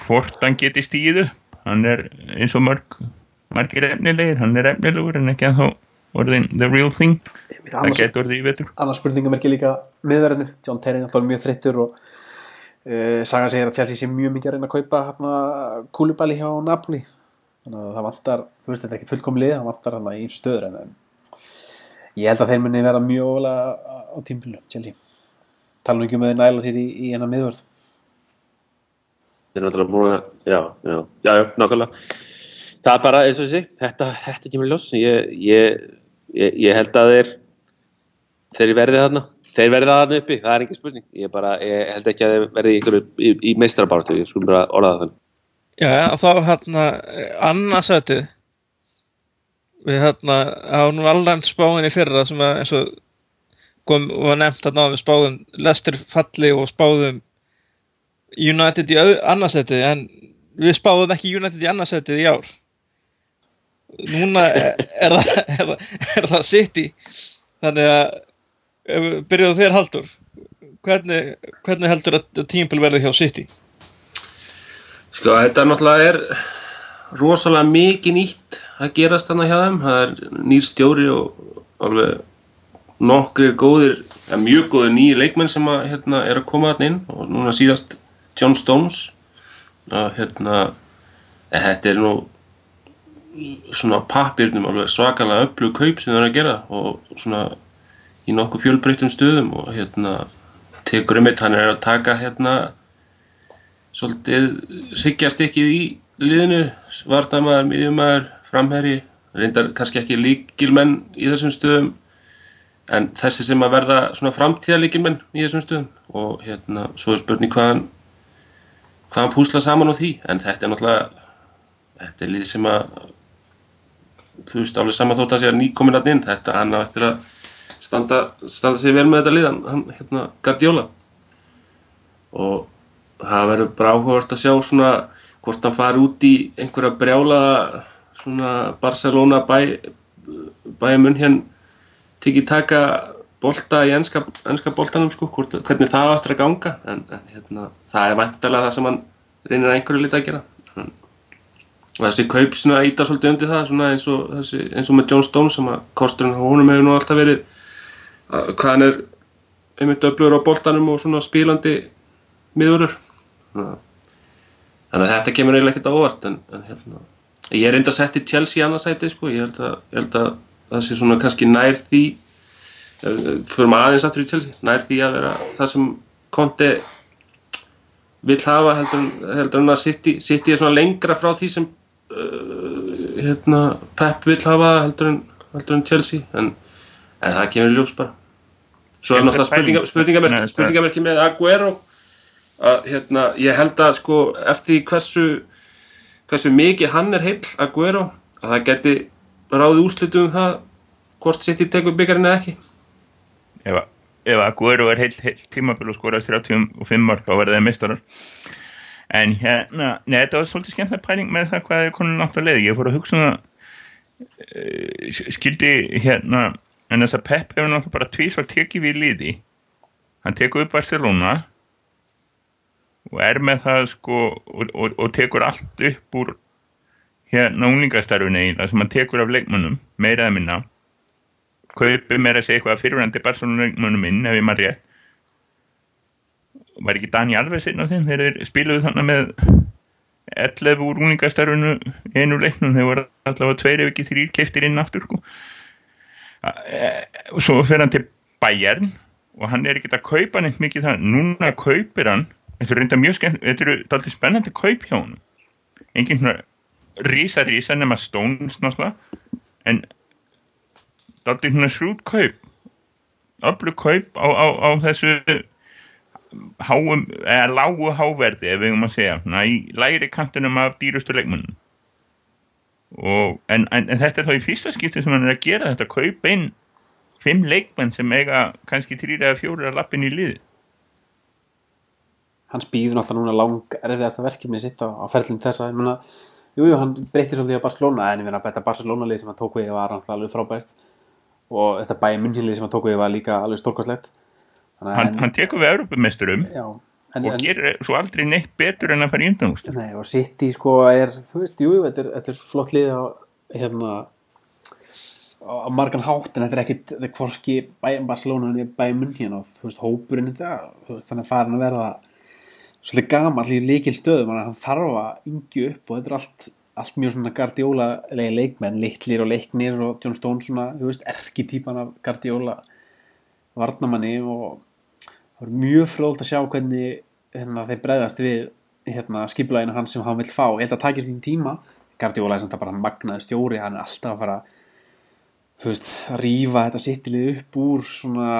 hvort hann geti stíðu hann er eins og mörg margir efnilegir, hann er efnilegur en ekki að þá orðin the real thing. Það getur orðið í vetur. annars spurningamerki líka miðverðinir, John Terry er mjög þreyttur og uh, Saga segir að Chelsea sé mjög mikið að reyna að kaupa hérna, kúlubali hjá Napoli þannig að það vantar, þú veist þetta er ekkert fullkomlið það vantar hann í eins stöður en, ég held að þeir muni vera mjög ólega á tímpilu, Chelsea tala nú ekki um að þeir næla sér í, í hennar miðvörð Þeir eru náttúrulega búin að, já, já, já, já, nákvæmlega. Það er bara, eins og þessi, þetta, þetta kemur ljós. Ég, ég, ég, ég held að þeir, þeir verði þarna. Þeir verða þarna uppi, það er ekki spurning. Ég, bara, ég held ekki að þeir verði í, í, í meistrabáratu, ég skulum bara orða það Já, og þá hérna annarsætið við hérna á nú allan spáin í fyrra sem að eins og kom og var nefnt að við spáðum Leicester falli og spáðum United í annarsætið en við spáðum ekki United í annarsætið í ár. Núna er, er, það, er, er það City. Þannig að byrjuðu þér Haldur hvernig, hvernig heldur að tímpil verði hjá City? Sko, þetta náttúrulega er rosalega mikið nýtt að gerast þarna hjá þeim. Það er nýr stjóri og alveg nokkri góðir, ja, mjög góðir nýji leikmenn sem að, hérna, er að koma þarna inn og núna síðast John Stones. Að, hérna, ja, þetta er nú svona pappirnum alveg svakalega öflug kaup sem það er að gera og svona í nokkuð fjölbreyttum stöðum og hérna tekur um mitt, hann er að taka hérna svolítið hryggjastykkið í liðinu, vartamæður, miðjumæður, framherri, reyndar kannski ekki líkilmenn í þessum stöðum en þessi sem að verða svona framtíðalíkilmenn í þessum stöðum og hérna svo er spurning hvaðan hvaðan púsla saman á því en þetta er náttúrulega þetta er lið sem að þú veist alveg sama þótt að sé að nýkomin að inn þetta hann á eftir að standa, standa sig vel með þetta lið hann, hérna Guardiola. Og það verður bara áhugavert að sjá svona hvort hann fari út í einhverja brjála svona Barcelona bæ, bæjamun hér tekið taka bolta í ennska, ennska boltanum sko, hvort, hvernig það áttur að ganga. En, en hérna, það er vantalega það sem hann reynir einhverju liti að gera þessi kaup svona íta svolítið undir það svona eins og, þessi, eins og með John Stone sem að kosturinn á honum hefur nú alltaf verið að, hvað hann er einmitt öflugur á boltanum og svona spílandi miðurur þannig að þetta kemur eiginlega ekkert á óvart en, en hérna, ég er enda sett í Chelsea annarsæti sko, ég held að, ég held að það sé svona kannski nær því fyrir maður aðeins aftur í Chelsea nær því að vera það sem Conte vill hafa heldur, heldur en að City er svona lengra frá því sem uh, hérna, Pep vill hafa heldur en, heldur en Chelsea en, en það kemur í ljós bara. Svo er náttúrulega er spurningamerki, spurningamerki með Aguero að hérna, ég held að sko eftir hversu hversu mikið hann er heill Aguero að það geti ráðið úrslitu um það hvort City tekur byggarinn eða ekki. Ef, að- Guero er heilt, heilt tímabil og skorar 35 mark þá verða þeir mistarar en hérna, neða þetta var svolítið skemmtileg pæling með það hvað er konun nátt að leiði ég fór að hugsa um það uh, skildi hérna en þess að Pep hefur náttúrulega bara tvísvar tekið við liði. Hann tekur upp Barcelona og er með það sko og, og, og tekur allt upp úr hérna unglingastarfinu eiginlega sem hann tekur af leikmönnum meira eða minna. Kaupi meira að segja eitthvað fyrirvændi Barcelona-leikmönnum inn ef ég maður rétt var ekki Dani Alves einn á þeim þeir spiluðu þannig með 11 úr úningastarfinu einu leiknum? Þeir voru allavega tveir ef ekki þrýr keftir inn aftur sko. Eh, og svo fer hann til Bayern og hann er ekki að kaupa neitt mikið það núna kaupir hann þetta er reynda mjög skemmt þetta eru dálítið spennandi kaup hjá hann engin svona rísa rísa nema Stones náttúrulega en dálítið svona shrút kaup öllu kaup á, á, á þessu háum, eða lágu háverði ef við um að segja, svona í læri kantinum af dýrustu leikmunum og en, en, en þetta er þá í fyrsta skipti sem hann er að gera þetta kaup inn fimm leikmenn sem eiga kannski þrýr eða fjórir að lappin í liði hann spýður náttúrulega núna lang erfiðasta verkefni sitt á, á ferlum þessa. Ég meina, jú, jú, hann breytti svolítið á Barcelona en ég meina, þetta Barcelona-lið sem hann tók við var náttúrulega alveg frábært. Og þetta bæja munnhjörlið sem hann tók við var líka alveg að hann, en- hann tekur við en, og en, gerir svo aldrei neitt betur en að fara í undanúst nei, og City sko er, þú veist, jú, þetta er, þetta er flott lið á, hérna á margan hátt en þetta er ekkit þetta er hvorki bæja Barcelona en bæja munnhjörn og þú veist, hópurinn þetta, þannig að farin að verða svolítið gamall í leikil stöðum þannig að hann þarf að yngju upp og þetta er allt, allt mjög svona Guardiola leikmenn, litlir og leiknir og John Stone svona, þú veist, erkitýpan af Guardiola varnamanni og það er mjög fróðult að sjá hvernig hérna, þeir bregðast við hérna, skipulæginu hans sem hann vil fá. Ég held að takja svona tíma. Guardiola er samt að bara magnaði stjóri hann er alltaf að fara veist, að rífa þetta sittilið upp úr svona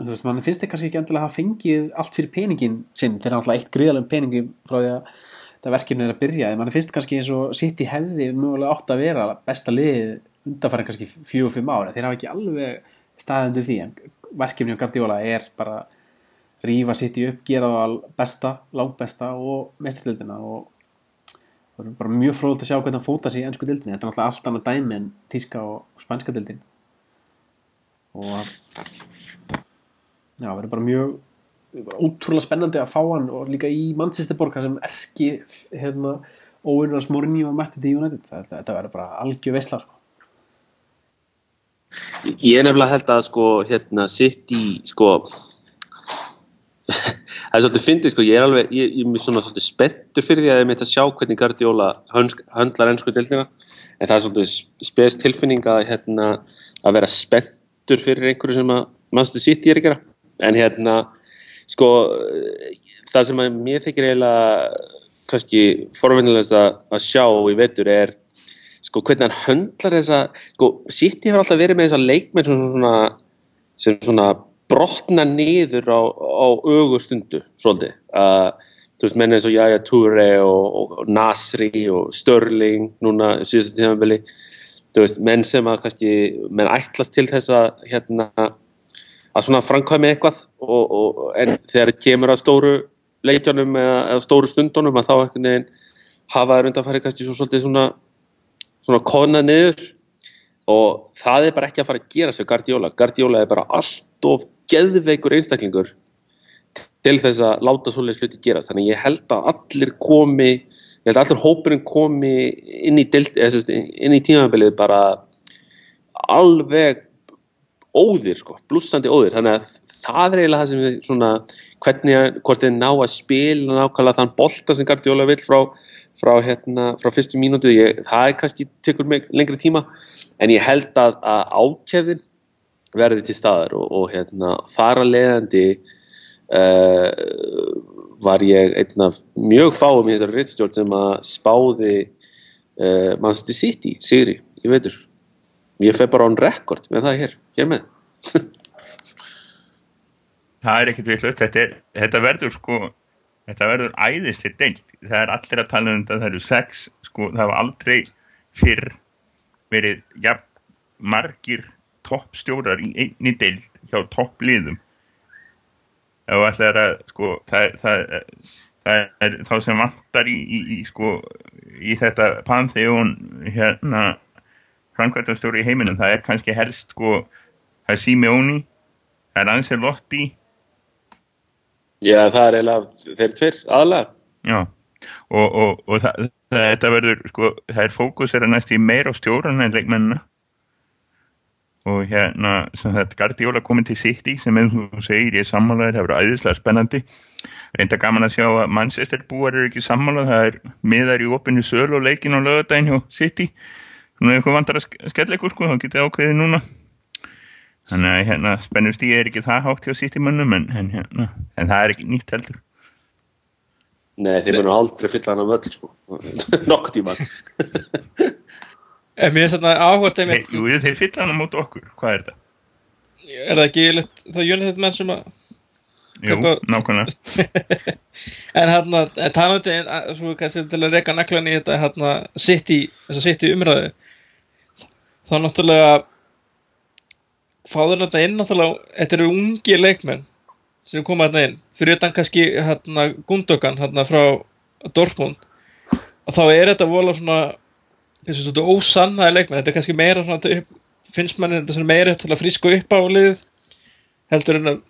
þú veist, mann finnst þið kannski ekki endilega að hafa fengið allt fyrir peningin sinn. Þegar hann alltaf eitt gríðalegum peningi frá því að þetta verkefni er að byrja. Mann finnst kannski eins og sitt í hefði mögulega átt að vera besta liðið undanfæri kannski fjögur, fimm ára þeir hafa ekki alveg staðundu því en verkefni á Guardiola er bara rífa sitt í upp, gera það besta, lágbesta og mestrildina og það er bara mjög fróðult að sjá hvernig hann fóta sig í ennsku dildinni, þetta er náttúrulega allt annað dæmi en tíska og spænska dildin og já, það verður bara mjög bara ótrúlega spennandi að fá hann og líka í Manchester borga sem erki hérna, óunnars Mourinho var mættið til United, þetta, þetta verður bara algjör veisla sko. Ég er nefnilega held að sko hérna sitt í sko það er svolítið fyndið sko, ég er alveg ég, ég er svona svolítið spenntur fyrir því að ég mitt að sjá hvernig Guardiola höndlar ennsku dildina, en það er svolítið spes tilfinning að hérna að vera spenntur fyrir einhverju sem að mannstu sitt í er ekki en hérna sko það sem að mér þykir eiginlega kannski forvinnilegast að sjá í vetur er sko hvernig hann höndlar þessa sko sitt í hefur alltaf verið með þessa leikmenn sem svona, sem svona brotna niður á, á augustundu svolítið. Uh, þú veist menn eins og Jaya Toure og, og Nasri og Störling núna síðast tímanveli þú veist menn sem að kannski menn ætlast til þess að hérna að svona framkvæmi eitthvað og, og, en þegar það kemur að stóru leikjanum eða, eða stóru stundunum að þá ekkert neginn hafa það undanfæri kannski svo svolítið svona svona kona niður. Og það er bara ekki að fara að gera sér Guardiola, Guardiola er bara allt of geðveikur einstaklingur til þess að láta svolítið sluti gera þannig ég held að allir komi ég held að allir hópurinn komi inn í, í tímabilið bara alveg óðir sko, blúsandi óðir. Þannig að það er eiginlega það sem við svona hvernig, hvort þið ná að spila nákvæmlega þann bolta sem Guardiola vil frá, frá hérna, frá fyrstu mínútu. Ég, það er kannski tekur mig lengri tíma. En ég held að, að ákjefðin verði til staðar og, og hérna, þar að leiðandi uh, var ég einn af mjög fáum í þessari rittstjórn sem að spáði uh, Manchester City, Sigri, ég veitur ég feg bara án rekord með það hér, hér með. Það er ekkert vittlust þetta, þetta verður sko þetta verður æðist til dengt það er allir að tala um þetta, það eru sex sko, það var aldrei fyrr verið ja, margir toppstjórar í einni deild hjá toppliðum. Og ætla að sko það, það, það er þá sem vantar í, í, í sko í þetta panþeón hérna framkvæmstjóri í heiminum, það er kannski helst sko, það er Simeoni það er Ancelotti. Já, það er eiginlega þeir tvirr aðalega Já, og, og, og það, þetta verður sko, það er fókus er að næst í meira á stjórun en leikmennina og hérna sem þetta Guardiola komið til City sem eins og þú segir ég er sammálaður, það verður æðislega spennandi. Reynda gaman að sjá að Manchester búar eru ekki sammálað, það er miðar í opinu söl og leikin á lögadaginn hjá City. Nú er eitthvað vandar að skella ykkur sko, þá getið ákveðið núna. Þannig að hérna spennust í er ekki það hátt hjá City mönnum en, en, hérna, en það er ekki nýtt heldur. Nei, þeir verður aldrei fylla hann af öll sko. nokk tíma En mér er svona áhvert Nei, jú, þeir fylla hann á mót okkur, hvað er þetta? Er það ekki leitt, það er United menn sem að Jú, nákvæmlega. En hérna, en talandi svo kannski til að reyka naklan í þetta hérna, sitt í, þess að sitt í umræðu þá náttúrulega fáður þetta inn náttúrulega, þetta eru ungi leikmenn sem koma hérna inn. Fyrir utan kannski hérna Gundogan hérna frá Dortmund. Og þá er þetta vola svona þessu svona ósannaði leikmenn þetta er kannski meira svona finnst manni þetta meira til að frísku upp á liðið heldur en að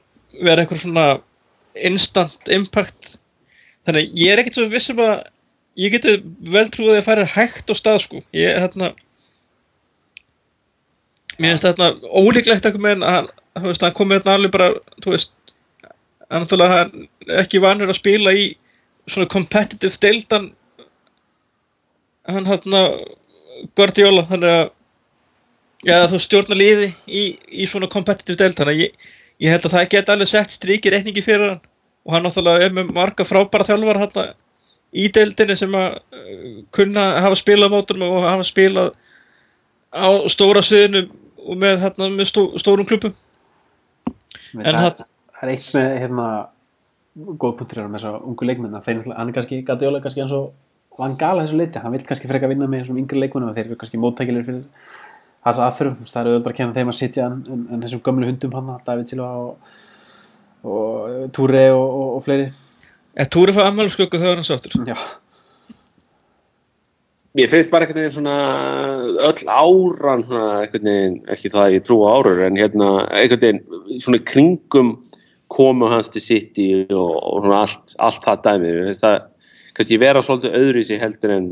vera eitthvað svona instant impact? Þannig að ég er ekkert svo vissum að ég geti vel trúið að færa hægt á stað sko. Ég hérna mér finnst þetta ólíklegt eitthvað með að hann, þú veist, hann komið hérna alveg bara þú veist hann er ekki vanur að spila í svona competitive deildan. Hann hérna Guardiola þannig að já, þú stjórnar liði í, í svona competitive deild þannig að ég, ég held að það geti alveg sett strikið reikningi fyrir hann. Og hann náttúrulega er með marga frábæra þjálfar hérna í deildinni sem að uh, kunna hafa spilað mótunum og hafa spilað á stóra sviðinu og með, hérna, með stó, stórum klubum En það, það- það er eitt með hérna góð punktur með þess að ungu leikmenn að þeir, náttúrulega- hann er kannski Guardiola kannski eins og Van Gaal að þessu leiti, hann vil kannski freka vinna með þessum yngri leikmennum og þeir eru kannski móttækilegir fyrir Þú veist, það eru öðvöldra að kenna þeim að sitja en, en, en þessum gömlu hundum hann David Silva og, og Túri og, og, og fleiri. En Túri fá ammælusklöku þegar hann sáttur? Já, Mér finnst bara veginn svona öll áran veginn, ekki það að ég trúa árur en hérna einhvern veginn svona kringum komu hans til City og, og svona allt, allt það dæmi Mér það kannski vera svolítið öðru í sig heldur en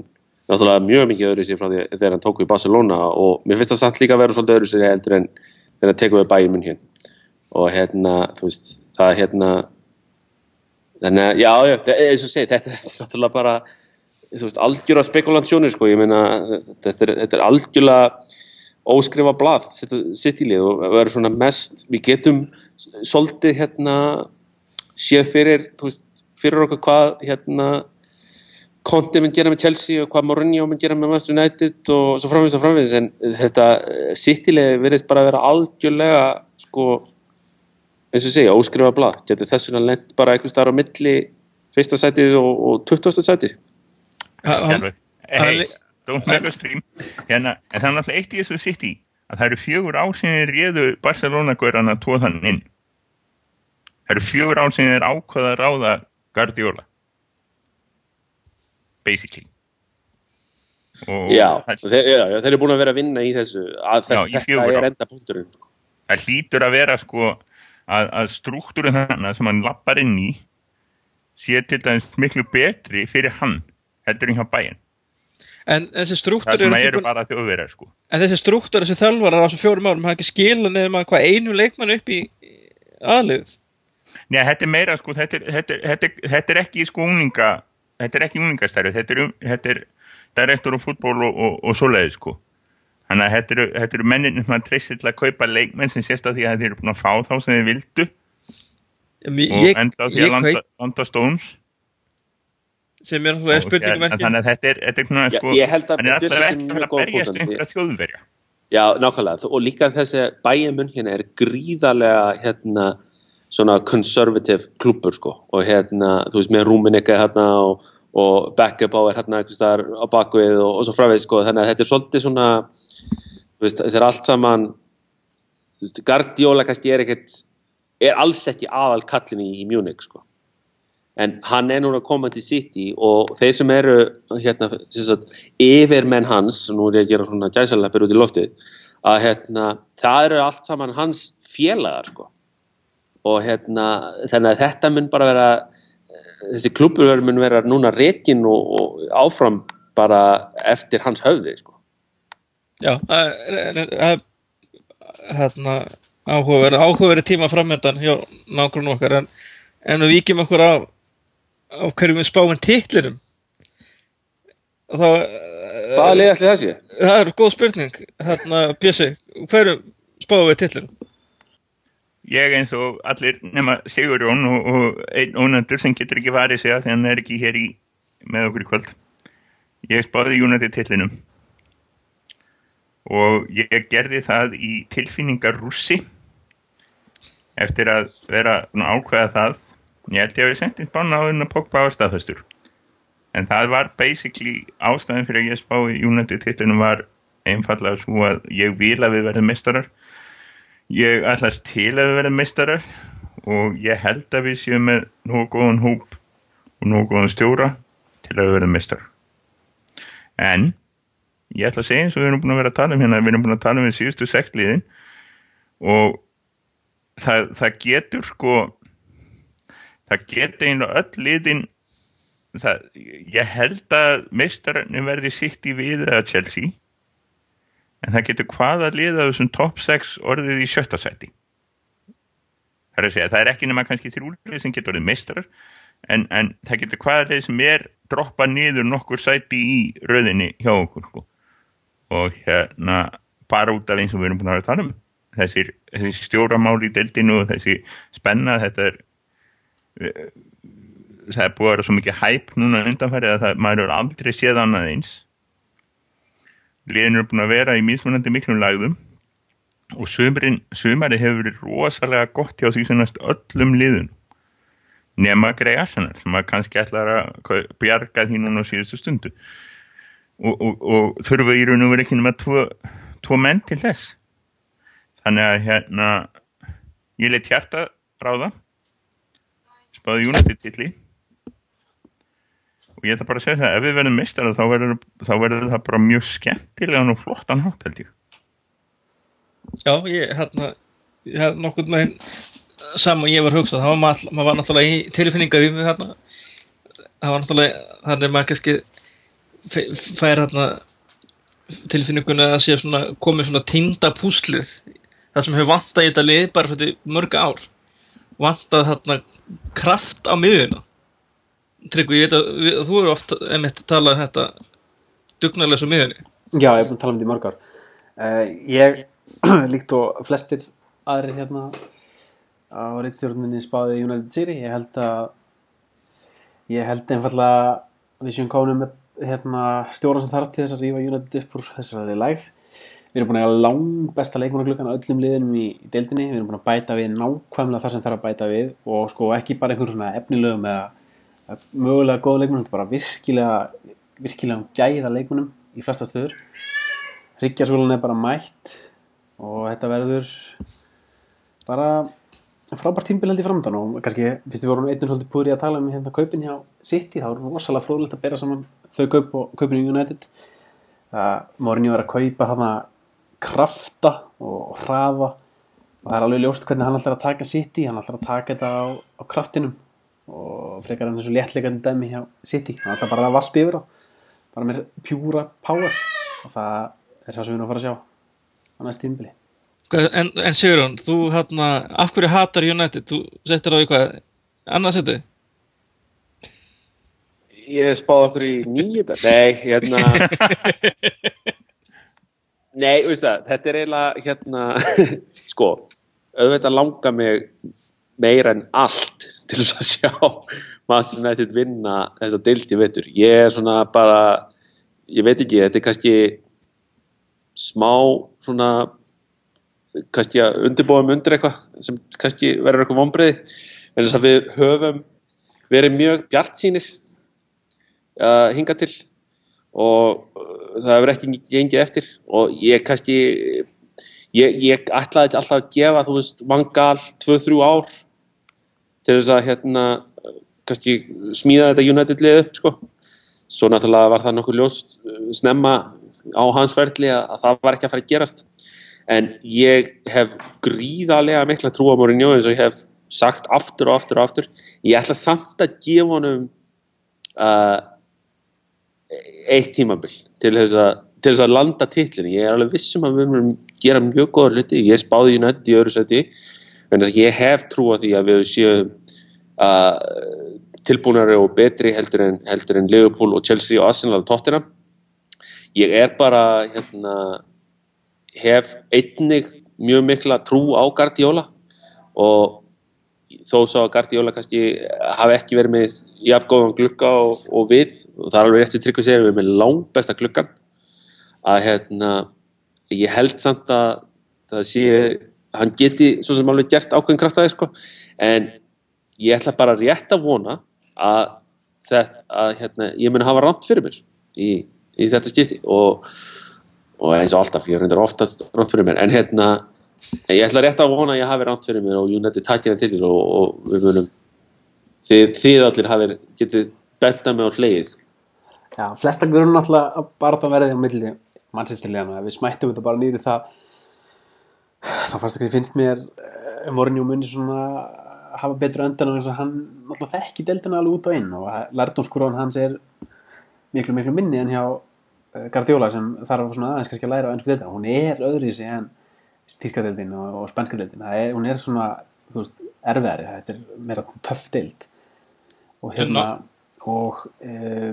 náttúrulega mjög mikið öðru í sig frá því þegar hann tók við Barcelona og mér finnst það samt líka vera svolítið öðru í sig heldur en þegar hann tekur við bæjum minn hér og hérna, þú veist, það hérna þannig að, já, já, eins og segi, þetta er náttúrulega bara þú veist, algjörða spekulantsjónir sko, ég meina, þetta er, þetta er algjörlega óskrifa blað sitt í lið og verður svona mest við getum svolítið hérna séð fyrir þú veist, fyrir okkur hvað hérna Conte mun gera með Chelsea og hvað Mourinho mun gera með Manchester United og svo framvegis og framvegis en þetta sittilega verðist bara að vera algjörlega sko eins og segja, óskrifa blað. Getur þess vegna lent bara einhvers staðar á milli fyrsta sætið og, og 20. sætið. Hann- Sjálfur. Hey, don't make a stream hérna, en það er náttúrulega eitt í þessu City að það eru fjögur ár sinni réðu Barcelona-gauran að tóða hann inn. Það eru fjögur ár sinni þeir ákvaða að ráða Guardiola basically. Og Já, það, þeir, já, já, þeir eru búin að vera að vinna í þessu að Já, þetta, fjögur er enda punkturinn. Það hlýtur að vera sko að, að struktúrin þannig sem hann lappar inn í sé til dæmis miklu betri fyrir hann heldur en hjá bæinn En þessi struktúr það eru búin- bara þjóðverðar sko. En þessi struktúr, þessi þjálfarar á þessum fjórum árum hafa ekki skila nefnum að hvað einu leikmann upp í aðlið Nei, þetta er meira sko, þetta er, þetta er, þetta er, þetta er ekki sko úninga, þetta er ekki úningastærið, þetta er, um, þetta er direktor og fútból og, og, og svoleiði sko. Þannig að þetta eru, þetta eru menninir sem að treysti til að kaupa leikmenn sem sést að því að þeir eru búin að fá þá sem þeir vildu og ég, enda á því ég að landa, kaup landa stóms. sem er náttúrulega spurningum ekki þannig að þetta er, þetta er svona Já, sko, ég held að hann er alltaf ekki að berjast einhverja þjóðverja. Já, nákvæmlega, og líka þessi bæjamun hérna er gríðarlega hérna svona conservative klúpur sko. Og hérna, þú veist, með Rúmenika hérna og, og Beckerbá er hérna einhvers staðar á bakvið og, og svo frávegis sko, þannig að þetta er svolítið svona þú veist, þetta er allt saman þú veist, Guardiola kannski er ekkert er alls ekki aðal kallin í, í Munich sko. En hann er núna komað til City og þeir sem eru hérna, sagt, yfirmenn hans nú er ég að gera svona gæsaleppir út í loftið að hérna, það eru allt saman hans félagar sko. Og hérna, þannig að þetta mun bara vera þessi klubur mun vera núna rekin og, og áfram bara eftir hans höfði sko. Já, er- er hérna áhugaverið áhugaverið tíma framöndan hjá nákvæmum okkar en, en við víkjum okkur á á hverju við spáum titlinum þá Hvaða leið ætli það sé? það er góð spurning hérna Bjössi, hverju spáum við titlinum? Ég eins og allir nema Sigurjón og, og einn ónöndur sem getur ekki varið sig að því hann er ekki hér í með okkur í kvöld. Ég spáði United tillinum og ég gerði það í tilfinningar rússi eftir að vera að ákveða það. Ég held ég að við sendið spána á þennan Pogba á staðfæstur. En það var basically ástæðan fyrir að ég spáði United tillinum var einfallega svo að ég vil að við verðum mestarar Ég ætlast til að verðum meistarar og ég held að við séum með nógu góðan hóp og nógu góðan stjóra til að við verðum meistarar. En ég ætla að segja eins og við erum búin að vera að tala um hérna, við erum búin að tala um við síðustu sektliðin og það, það getur sko, það getur einlega öll liðin, það, ég held að meistararnir verði sitt í við eða Chelsea en það getur hvaða liða þessum top 6 orðið í sjötta sæti það er að segja, það er ekki nema kannski til úrlið sem getur orðið meistarar en, en það getur hvaða lið sem er droppa niður nokkur sæti í röðinni hjá okkur sko. og hérna bara út af eins og við erum búin að tala um þessir, þessir stjóramál í deildinu og þessi spenna þetta er eh, það er búið að vera svo mikið hæp núna undanfærið að það, maður er aldrei séð annað eins liðin eru búin að vera í mismunandi miklum lagðum og sömurinn, sömari hefur verið rosalega gott hjá því sem næst öllum liðun nema Grey Arsenal sem að kannski ætlar að bjarga því núna á síðustu stundu. Og, og, og þurfa í raun og verið ekki nema tvo, tvo menn til þess. Þannig að hérna ég leitt hjarta ráða. Spáði United tilli og ég ætla bara að segja það ef við verðum mistara þá verður, það bara mjög skemmtilegan og flottan hátt held ég. Já, ég hérna ég hef nokkurn veginn saman ég var hugsað, það var maður, maður var náttúrulega í tilfinninga við hérna. Það var náttúrulega, þannig maður kannski fær hérna tilfinninguna að sé svona komið svona týnda púslið. Það sem hefur vantað í þetta lið bara fyrir mörg ár. Vantað hérna kraft á miðuna Tryggvi, ég veit að við, þú eru oft emitt talað um þetta dugnarlega svo miðunni Já, ég er búin að tala um þetta í mörg ár. Uh, Ég, líkt og flestir aðrir hérna á reitstjórninni spáði United City ég held að ég held einfallega að við séum kánum með hérna, stjóra sem þarf til þess að rífa United upp úr þessari lægð. Við erum búin að lang besta leikmannagluggan á öllum liðinum í, deildinni, við erum búin að bæta við nákvæmlega það sem þarf að bæta við og sko ekki bara einhver svona efnilegum eða eða mögulega góða leikmannum, þetta er bara virkilega virkilega gæða leikmannum í flesta stöður. Ríkjaskólan er bara mætt og þetta verður bara frábært tímbil held ég framöndan og kannski fyrst við vorum einnum svolítið púri að tala um hérna kaupin hjá City, þá er rosalega fróðlegt að bera saman þau kaup og kaupin í United. Það Mourinho er að kaupa þarna krafta og hraða og það er alveg ljóst hvernig hann ætlar að taka City, hann ætlar að taka þetta á, á kraftinum og frekar hann þessu léttleikandi dæmi hjá City, hann ætlar bara að valda yfir á. Bara með pjúra power. Og það er það sem við erum að fara að sjá á næst tímbili En, en Sigurðun, þú hérna, af hverju hatar United? Þú settir á í hvað, annað setið? Ég spáði okkur í nýju Nei, hérna. Nei, veist það, þetta er eiginlega hérna, sko auðvitað langar mig meira en allt til þess að sjá Master United vinna þessa deildi veitur. Ég er svona bara ég veit ekki, þetta er kannski smá svona kannski að undirbúum undir eitthvað sem kannski verður eitthvað vonbreiði en þess að við höfum verið mjög bjart sínir uh, hinga til og uh, það hefur ekki gengið eftir og ég kannski ég, ég ætlaði alltaf að gefa þú veist vangal 2-3 ár til þess að hérna kannski smíða þetta United lið upp sko. Svo náttúrulega var það nokkuð ljóst uh, snemma á hans ferli að, að það var ekki að fara að gerast. En ég hef gríðarlega mikla trú á Mourinho eins og ég hef sagt aftur og aftur og aftur. Ég ætla samt að gefa honum uh, eitt tímabil til þess að, til þess að landa titlinu ég er alveg vissum að við munum gera mjög góða hluti, ég spáði United í öðru seti að ég hef trú á því að við séum uh, tilbúinari og betri heldur en, heldur en Liverpool og Chelsea og Arsenal og Tottenham. Ég er bara hérna hef einnig mjög mikla trú á Guardiola og þó svo að Guardiola kannski hafi ekki verið með jafn góðan glugga og, og við og það er alveg rétt sem Tryggvi segir við erum með langt besta gluggan að hérna ég held samt að það sé hann geti svo sem alveg gert ákveðin kraftaði sko. En ég ætla bara rétt að vona að, þetta, að hérna, ég muni hafa rámt fyrir mér í, í þetta skipti og og eins og alltaf, ég reyndir ofta rátt fyrir mér, en hérna ég ætla rétt að vona að ég hafi rátt fyrir mér og United takkir það til og, og við munum þið, þið allir hafi getið benda mig á hleið Já, flesta grunn að bara það verði á milli mannsistirlega við smættum þetta bara nýri það þá fannst ekki finnst mér uh, Mourinho muni svona hafa betur öndan og eins og hann náttúrulega þekki deildina alveg út og inn og lærdomskurðan hans er miklu miklu minni en hjá uh, Guardiola sem þarf svona aðeins kannski að læra á ennsku deildina. Hún er öðri sig en tíska deildin og, og spænska deildin. Er, hún er svona þú veist, erfiðari. Þetta er meira töff deild. Og hérna og uh,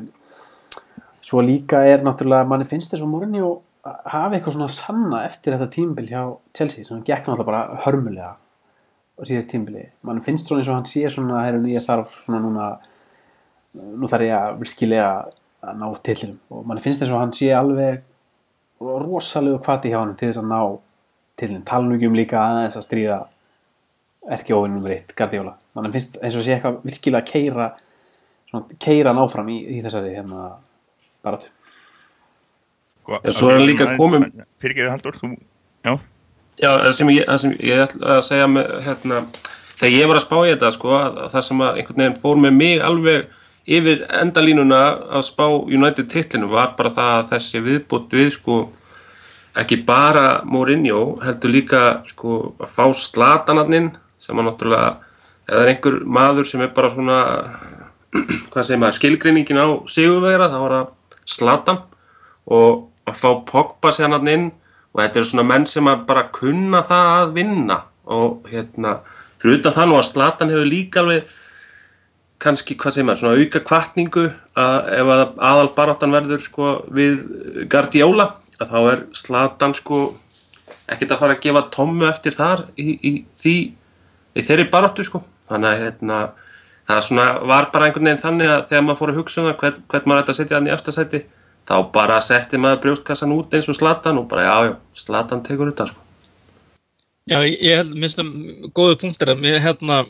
svo líka er náttúrulega manni finnst þess að Mourinho hafi eitthvað svona sanna eftir þetta tímbil hjá Chelsea sem hann gekk náttúrulega bara hörmulega á síðast tímbili manni finnst svona eins og hann sé svona herrun ég þarf svona núna nú þarf ég að virkilega að ná tillinum og manni finnst þess að hann sé alveg rosalegu kvati hjá hann til þess að ná tillin talnúgjum líka aðeins að stríða erki óvinnum nummer eitt, Guardiola. Mann finnst eins og sé eitthvað virkilega að keira svona, keira hann áfram í, í þessari hérna baráttu Sko, En svo er hann líka kominn- Fyrirgeðu Haldur, þú, já, Já, það sem ég, það sem ég ætla að segja með, hérna, þegar ég var að spá í þetta, sko, að það sem að einhvern veginn fór með mig alveg yfir endalínuna að spá United titlinu var bara það að þessi viðbútt við, sko, ekki bara Mourinho, heldur líka, sko, að fá slatanarnin sem að náttúrulega, eða er einhver maður sem er bara svona, hvað segir maður, skilgreiningin á sigurvegra, þá var það slatan og að fá Pogba sér hann inn og þetta eru svona menn sem bara kunna það að vinna og hérna fyrir utan það nú að Slatan hefur líka alveg kannski, hvað segir maður, svona auka kvartningu að ef að aðal baráttan verður sko við Guardiola að þá er Slatan sko ekkert að fara að gefa tommu eftir þar í, í því í þeirri baráttu sko. Þannig að hérna það svona var bara einhvern veginn þannig að þegar maður fór að hugsa um það hvern, hvern maður ætti að setja hann í aftasæti þá bara setti maður brjóstkassan út eins og Slatan og bara já já, Slatan tekur þetta sko. Já, ég held, minnst það góðu punktir að mér hérna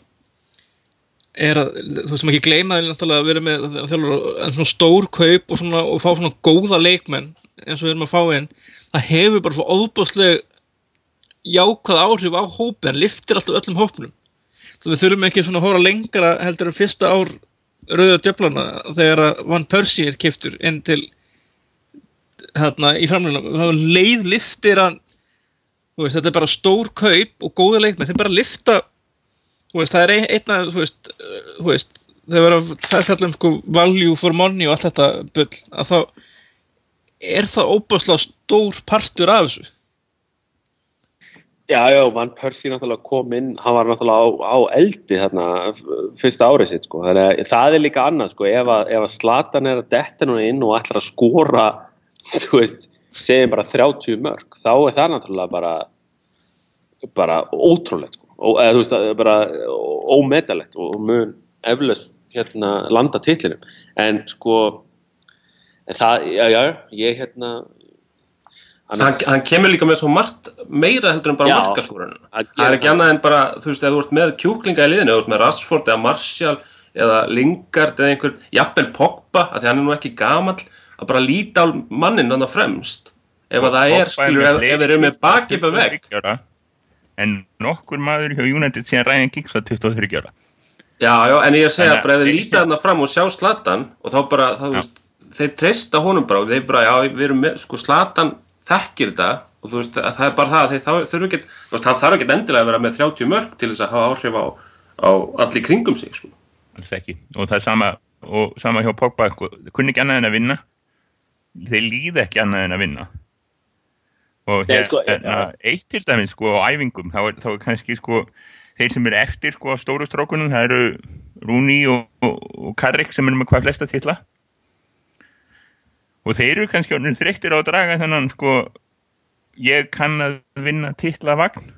er að, þú veist, maður ekki gleyma að vera með þjálfur stór kaup og, svona, og fá svona góða leikmenn eins og við erum að fá inn það hefur bara svo óbúsleg jákvæð áhrif á hópi en liftir alltaf öllum hópnum. Svo við þurfum ekki svona að hóra lengra heldur en fyrsta ár rauða djöflana þegar að Van Persie er kiptur inn til hérna í framlunum þá leið liftir hann veist, þetta er bara stór kaup og góða leikmenn, þeir bara lifta veist, það er ein- einn af þú veist, þegar við erum að fjalla um sko value for money og allt þetta bull, að þá er það óbúslega stór partur af þessu. Já, já, Van Persie náttúrulega kom inn, hann var náttúrulega á, á eldi þarna fyrsta árið sitt, sko. Þannig að það er líka annað, sko, ef að, ef að Slatan er að detta nú inn og ætlar að skora, þú veist, segjum bara 30 mörg, þá er það náttúrulega bara, bara ótrúlegt, sko. Og, eða, þú veist, bara ómetalegt og mun eflaust hérna landa titlinum. En, sko, en það, já, já, ég hérna, hann, hann kemur líka með svo margt meira heldur en bara Já. markaskorun Að það er ekki annað en bara, þú veist, ef þú ert með kjúklinga í liðinu, ef þú ert með Rashford eða Martial eða Lingard eða einhver jafnvel Pogba, af því hann er nú ekki gamall að bara líta á mannin hann fremst. Ef að það er, skilur, ef, ef þeir eru með baki upp að veg 23 ára, En nokkur maður hjá United síðan Giggs var 23 ára. Já, já, en ég segja Þannig bara ef þeir- líta þarna fram og sjá Slatan og þá bara, þá, veist, þeir treysta honum bara og þeir bara, já, við erum með, sko, Slatan þekkir þetta og þú veist, að það er bara það, þeir þá þurfu ekki, hann þarf ekki endilega að vera með 30 mörg til þess að hafa áhrif á, á allir kringum sig, sko. alls ekki. Og það er sama, og sama hjá Pogba sko, kunni ekki annað en að vinna þeir líða ekki annað en að vinna. Og Nei, hér, sko, hérna, eitt til dæmis sko á æfingum þá er, þá er kannski sko þeir sem eru eftir sko á stóru strókunum það eru Rúni og, og, og Karrik sem eru með hvað flesta titla. Og þeir eru kannski þreyttir á að draga þennan sko ég kann að vinna titlavagn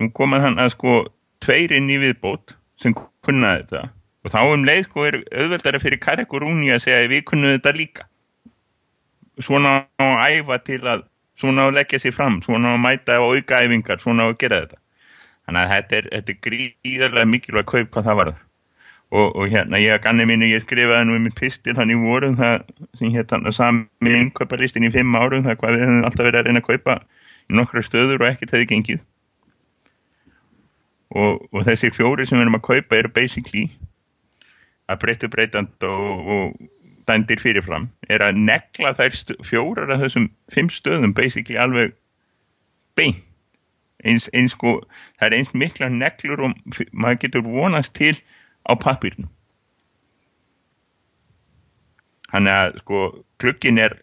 og komað hann að sko tveir inn í viðbót sem kunna þetta. Og þá um leið sko er auðveldara fyrir Karek og Rúni að segja við kunnum þetta líka svona á að æfa til að svona á að leggja sér fram svona á að mæta á auka æfingar svona á að gera þetta. Þannig að þetta er, þetta er gríðarlega mikilvæg kaup hvað það varð og, og hérna ég að ganni minni ég skrifaði nú um mitt pistil hann í vorum það sem hérna sami innkauparlistin í fimm árum það hvað við höfum alltaf verið að reyna að kaupa í nokkra stöður og ekkert hefði gengið. Og, og þessi fjóri sem við erum að kaupa eru basically að breyttu breytand og, og dændir fyrirfram er að negla þær fjórar af þessum fimm stöðum basically alveg beint. Eins, eins sko, það er eins mikla neglur og maður getur vonast til á pappirnum þannig að sko klukkin er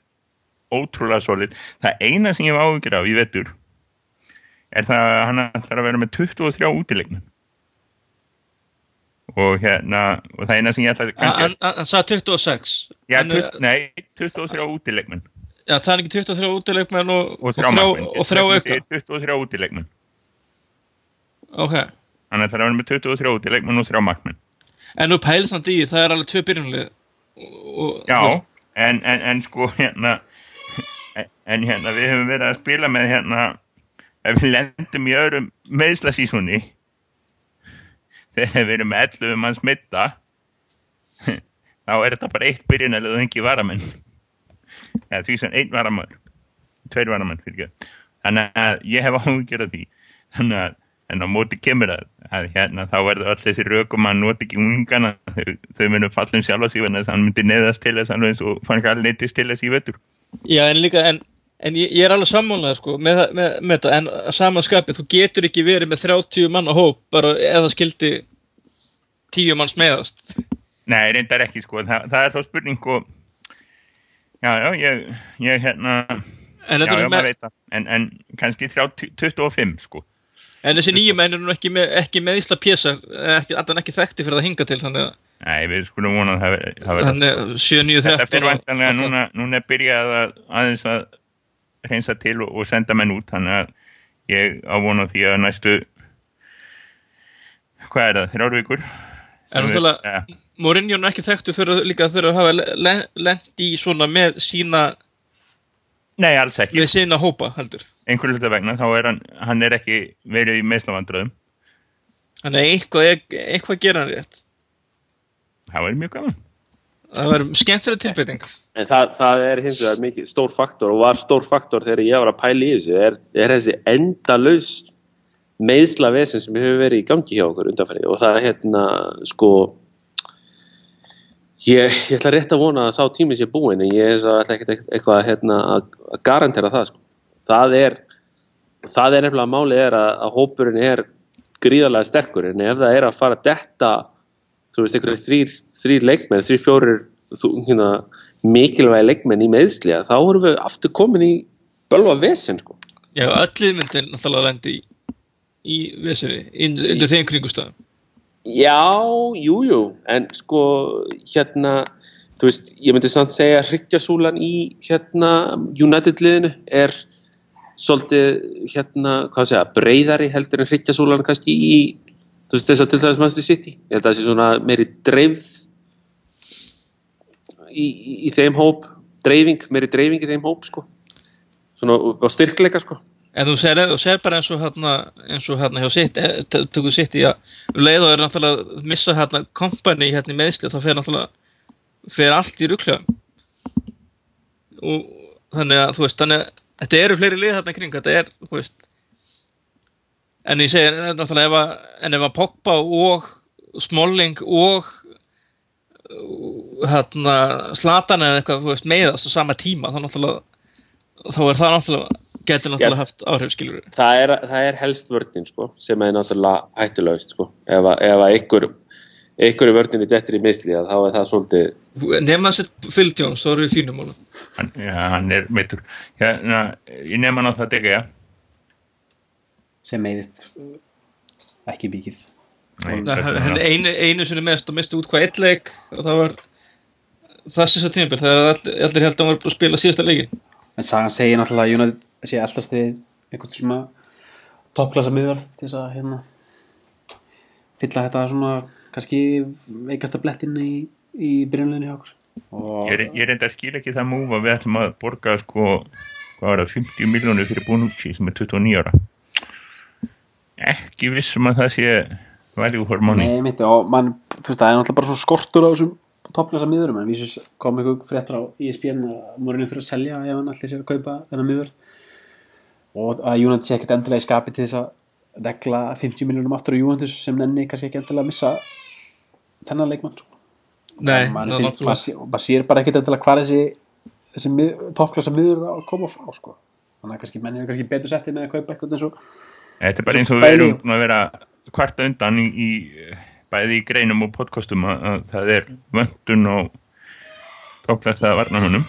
ótrúlega solid. Það eina sem ég hef áhugir af í vettur er það að hann ætlar að vera með 23 útilegnum og hérna og það eina sem ég ætla að Hann hann- hann sagði 26 Já, Hann er- 20, nei, 23 útileikmenn. Já, það er ekki 23 útileikmenn og, og og þrjá segir 23 útileikmenn. Ok, Þannig að það er með 23 útileikmenn og þrjá markmenn. En nú samt í því, það er alveg tvö byrjunlið og, Já, en, en, en sko hérna en, en hérna við höfum verið að spila með hérna ef við lendum í öðrum meðslasísunni þegar við erum með 11 manns mitta þá er þetta bara eitt byrjunalið og engi varamenn. Eða því sem einn varamann tveir varamenn fyrir ekki. Þannig að ég hef áhugjör af því. Þannig að en á móti kemur að, að hérna þá verður öll þessi rökum að nota ekki ungana. Þau, þau munum fallum sjálf á sig þannig að hann myndi neðast til þess eins og fann ekki allir neytist til þess í vettur Já, en líka, en, en ég, ég er alveg sammálað sko, með, með, með þetta, en samanskapið, þú getur ekki verið með 30 manna hóp, bara eða skildi 10 manns meðast. Nei, reyndar ekki sko, Þa, það er þá spurning sko Já, já, ég, ég hérna En, Já, já, með, veit það. En, en kannski 30, 25 sko. En þessi nýju menn er nú ekki með, ekki með Ísla pjésar, ekki, allan ekki þekkti fyrir það hinga til, þannig að Nei, við skulum vona að það ver- það verður hann er 7, 9, 13 Þetta er og- vantanlega núna, núna er byrjað að aðeins að reynsa til og, og senda menn út. Þannig að ég ávona því að næstu hvað er það, þrjár vikur? En náttúrulega- ja, Mourinho er nú ekki þekktu fyrir líka að þurfa að hafa le- lent í svona með sína, Nei, alls ekki, með sína hópa, heldur. einhver hluta vegna þá er hann, hann er ekki verið í meðslavandröðum Þannig að eitthvað, er- eitthvað gera hann rétt. það er mjög gaman Það verður skemmtileg tilbreyting. En það, það er hins vegar mikið stór faktor og var stór faktor þegar ég var að pæla í þessu er, er þessi endalaus meðsla vesen sem hefur verið í gangi hjá okkur undanfærið og það er hérna sko ég, ég ætla rétt að vona að sá tími sé búin en ég ætla ekkert eitthvað hérna, að garantera það sko. það er það er nefnilega málið er að, að hópurinn er gríðarlega sterkur en ef það er að fara að detta þú veist, einhverjir þrýr, þrýr leikmenn, þrýr fjórir hérna, mikilvægi leikmenn í meðsliða, þá erum við aftur komin í bölva vesen, sko. Já, öllið myndir náttúrulega lendi í, í vesinni, undir þeim kringustöðum. Já, jú, jú, en sko, hérna, þú veist, ég myndi samt segja að hryggjasúlan í, hérna, United-liðinu er svolítið, hérna, hvað segja, breyðari heldur en hryggjasúlan kannski í, þú veist, þess að til dæmis Manchester City. Ég held að það sé svona meiri dreifð í, í, í þeim hóp, dreifing, meiri dreifing í þeim hóp, sko. Svona á styrkleika, sko. En þú segir, þú segir bara eins og hérna, eins og hérna hjá sitt, tökur sitt í að leið og er náttúrulega að missa hérna kompani hérna í meðsli, þá fer náttúrulega, fer allt í rugglega. Og þannig að, þú veist, þannig að þetta eru fleiri lið hérna kring, þetta er, þú veist, en ég segir, náttúrulega, ef að, en ef að Pogba og Smalling og hérna Slatan eða eitthvað, þú veist, meiðast á sama tíma, þá náttúrulega, þá er það náttúrulega, getur náttúrulega haft áhrif, skilur það er, það er helst vörnin sko, sem er náttúrulega hættulegust sko. ef, að- ef að einhver einhver í vörninni dettur í misliða þá er það svolítið Nefn að setja Phil Jones, þá erum við fínum málum. hann, ja, hann er meitur hérna, ég nefn hann á það degi ja. Sem meiðist uh, ekki vegna- einu, einu sinni mest og misti út hvað eitt leik og það var það sem svo tímabil, það er allir, allir held að hann var búin að spila síðasta leikin. en sagan segir náttúrulega að United sé eldast við einhvern svona toppklassa miðverð til þess að hérna fylla þetta svona kannski veikasta blettin í, í byrjunleginni hjá okkur og Ég, ég reynda að skila ekki það múf að við ætlum að borga sko, hvað var það, 50 miljónir fyrir Bonucci sem er 29 ára. Ekki vissum að það sé value for money. Nei, mitt, og mann, veist, það er náttúrulega bara svo skortur á þessum toppklassa miðurum, en vísus kom eitthvað fréttur á ESPN að morinu þurfa að selja ef hann allir sé að kaupa þennan miður og að United sé ekkert endilega í skapi til þess að regla 50 miljónum aftur á Juventus sem nenni kannski ekki endilega að missa þennan leikmann sko. Nei, Man það er náttúrulega. sé, maður sér bara ekkert endilega hvað þessi, þessi mið, toppklassa miður að koma frá sko. þannig að kannski menn er kannski betur settið með að kaupa eitthvað eins og Þetta er bara eins og við erum búin að vera kvarta undan í, í bæði í greinum og podcastum að, að það er vöndun og tóklæstaða varnahunum.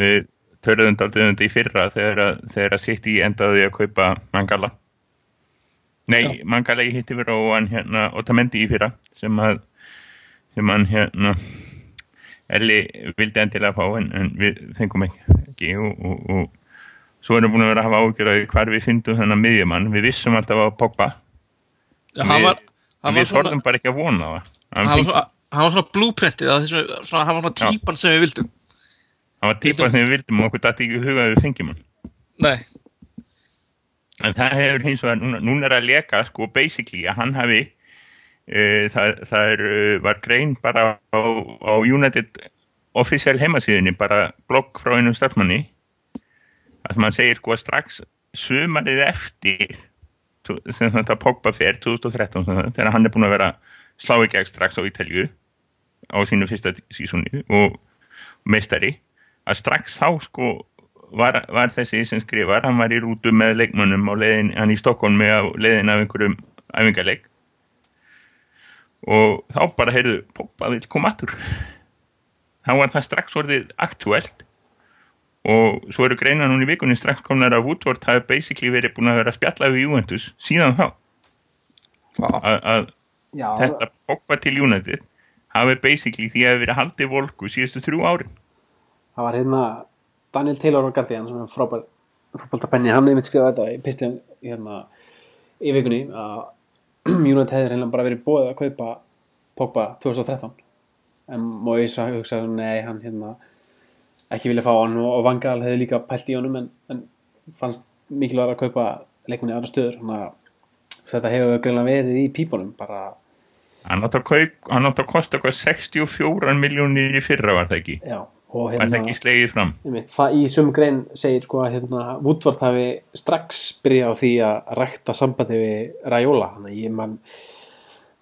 Við töluðum daldið um í fyrra þegar að, þegar að sitt í endaði að kaupa Mangala. Nei, Mangala í hitti fyrir og hann hérna Otamendi í fyrra sem að sem hann hérna Elli vildi endilega fá en, en við fengum ekki, ekki og, og, og svo erum við búin að vera að hafa ágjör að hvar við fyndum þennan miðjumann, við vissum alltaf á Pogba Já, Hann var, við svona, þorðum bara ekki að vona það. Hann var svona, hann var svona blúprintið, hann var svona Já. típan sem við vildum. hann var típa sem við vildum og okkur dætti ekki í huga að við fengjum hann. Nei, en það hefur hins vegar, núna, núna er að leka sko basically að hann hafi uh, það, það er, uh, var grein bara á, á United official heimasíðinni, bara blogg frá einum starfmanni að mann segir sko strax sumarið eftir sem þetta Pogba fer 2013 sem sagt, þegar hann er búin að vera slá í gegn strax á Ítalju á sínu fyrsta sísóni og meistari að strax þá sko var, var þessi sem skrifar, hann var í rútu með leikmönnum á leiðin, hann í Stokkólmi á leiðin af einhverjum æfingarleik og þá bara heyrðu, Pogba vil koma aftur. Þá var það strax orðið aktúelt og svo eru greina núna í vikunni strax komnar að Woodward hafi basically verið búin að vera að spjalla við Juventus síðan þá. Að, þetta Pogba til United hafi basically því að verið haldið volku síðustu þrjú árin. Það var hérna Daniel Taylor og Guardian sem er frábær fótboltapenni, hann hefði mitt skrifað þetta í pistin hérna í vikunni að United hefði reynilega bara verið bóðið að kaupa Pogba 2013 en Mois að hugsa nei, hann hérna ekki vilja fá hann og Vangal hefði líka pælt í honum en, en fannst mikilvæg að kaupa leikmunni aðra stöður. Að þetta hefur greinlega verið í pípunum bara, hann átt að, að kosta eitthvað 64 miljónir í fyrra var það ekki? Já og var það ekki slegið fram? Einmitt, í sömu grein segir sko að hérna, Woodward hafi strax byrjað á því að rækta sambandi við Raiola. Þannig að ég man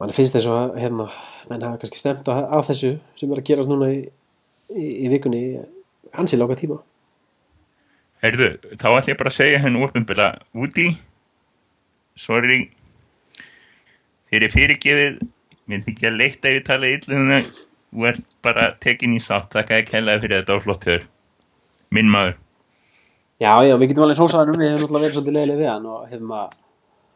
mann finnst þess að hérna, menn hafa kannski stemt af þessu sem er að gerast núna í, í, í vikunni hansi lága tíma. Heyrðu, þá ætlum ég bara að segja henni ofinbila úti sorry. Þeir eru fyrirgefið. Mér þykja að leita ef ég tala illum það þú ert bara tekin í sátt. Þakka ekki hellaði fyrir þetta og flott hör. Minn maður. Já já við getum alveg sósaðanum við hefum náttúrulega verið svolítið leiðileg við hann og hérna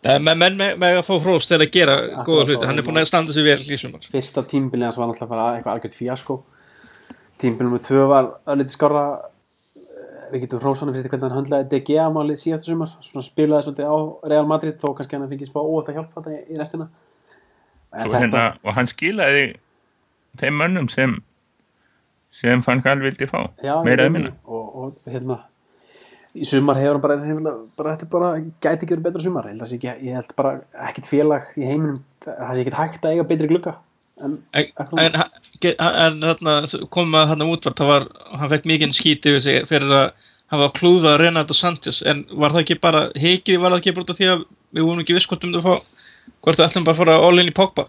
Nei, menn menn með, með að fá hrós til að gera góða hluti, og hann er búin að standa sig vel í sumar. Fyrsta tímbilið hans var náttúrulega bara eitthvað algjört fíasko tímbilið nummer tvö var ölliti skára Eh, við getum hrósanum fyrir hvernig hann höndlaði DGA málið síðastu sumar. Svona spilaði svolítið á Real Madrid þó kannski hann fengið spá óvægt að hjálpa þetta í restina. En Svo hérna, og hann skilaði þeim mönnum sem sem fann hvað vildi fá. Já, að minna. Og, og hérna í sumar hefur hann bara, hreinlega- bara þetta bara gæti ekki verið betra sumar. Ég held, að bara ekkit félag í heiminum það sé ekkit hægt að eiga betri glugga en, En, en, en, að hann útvart, það var, hann fekk mikið skíti við sig fyrir að hann var að klúða Renato Sanchez, en var það ekki bara heikið var það ekki bara því að við vorum ekki viss hvort um að fá, hvort við ætlum bara að fara all in í Pogba?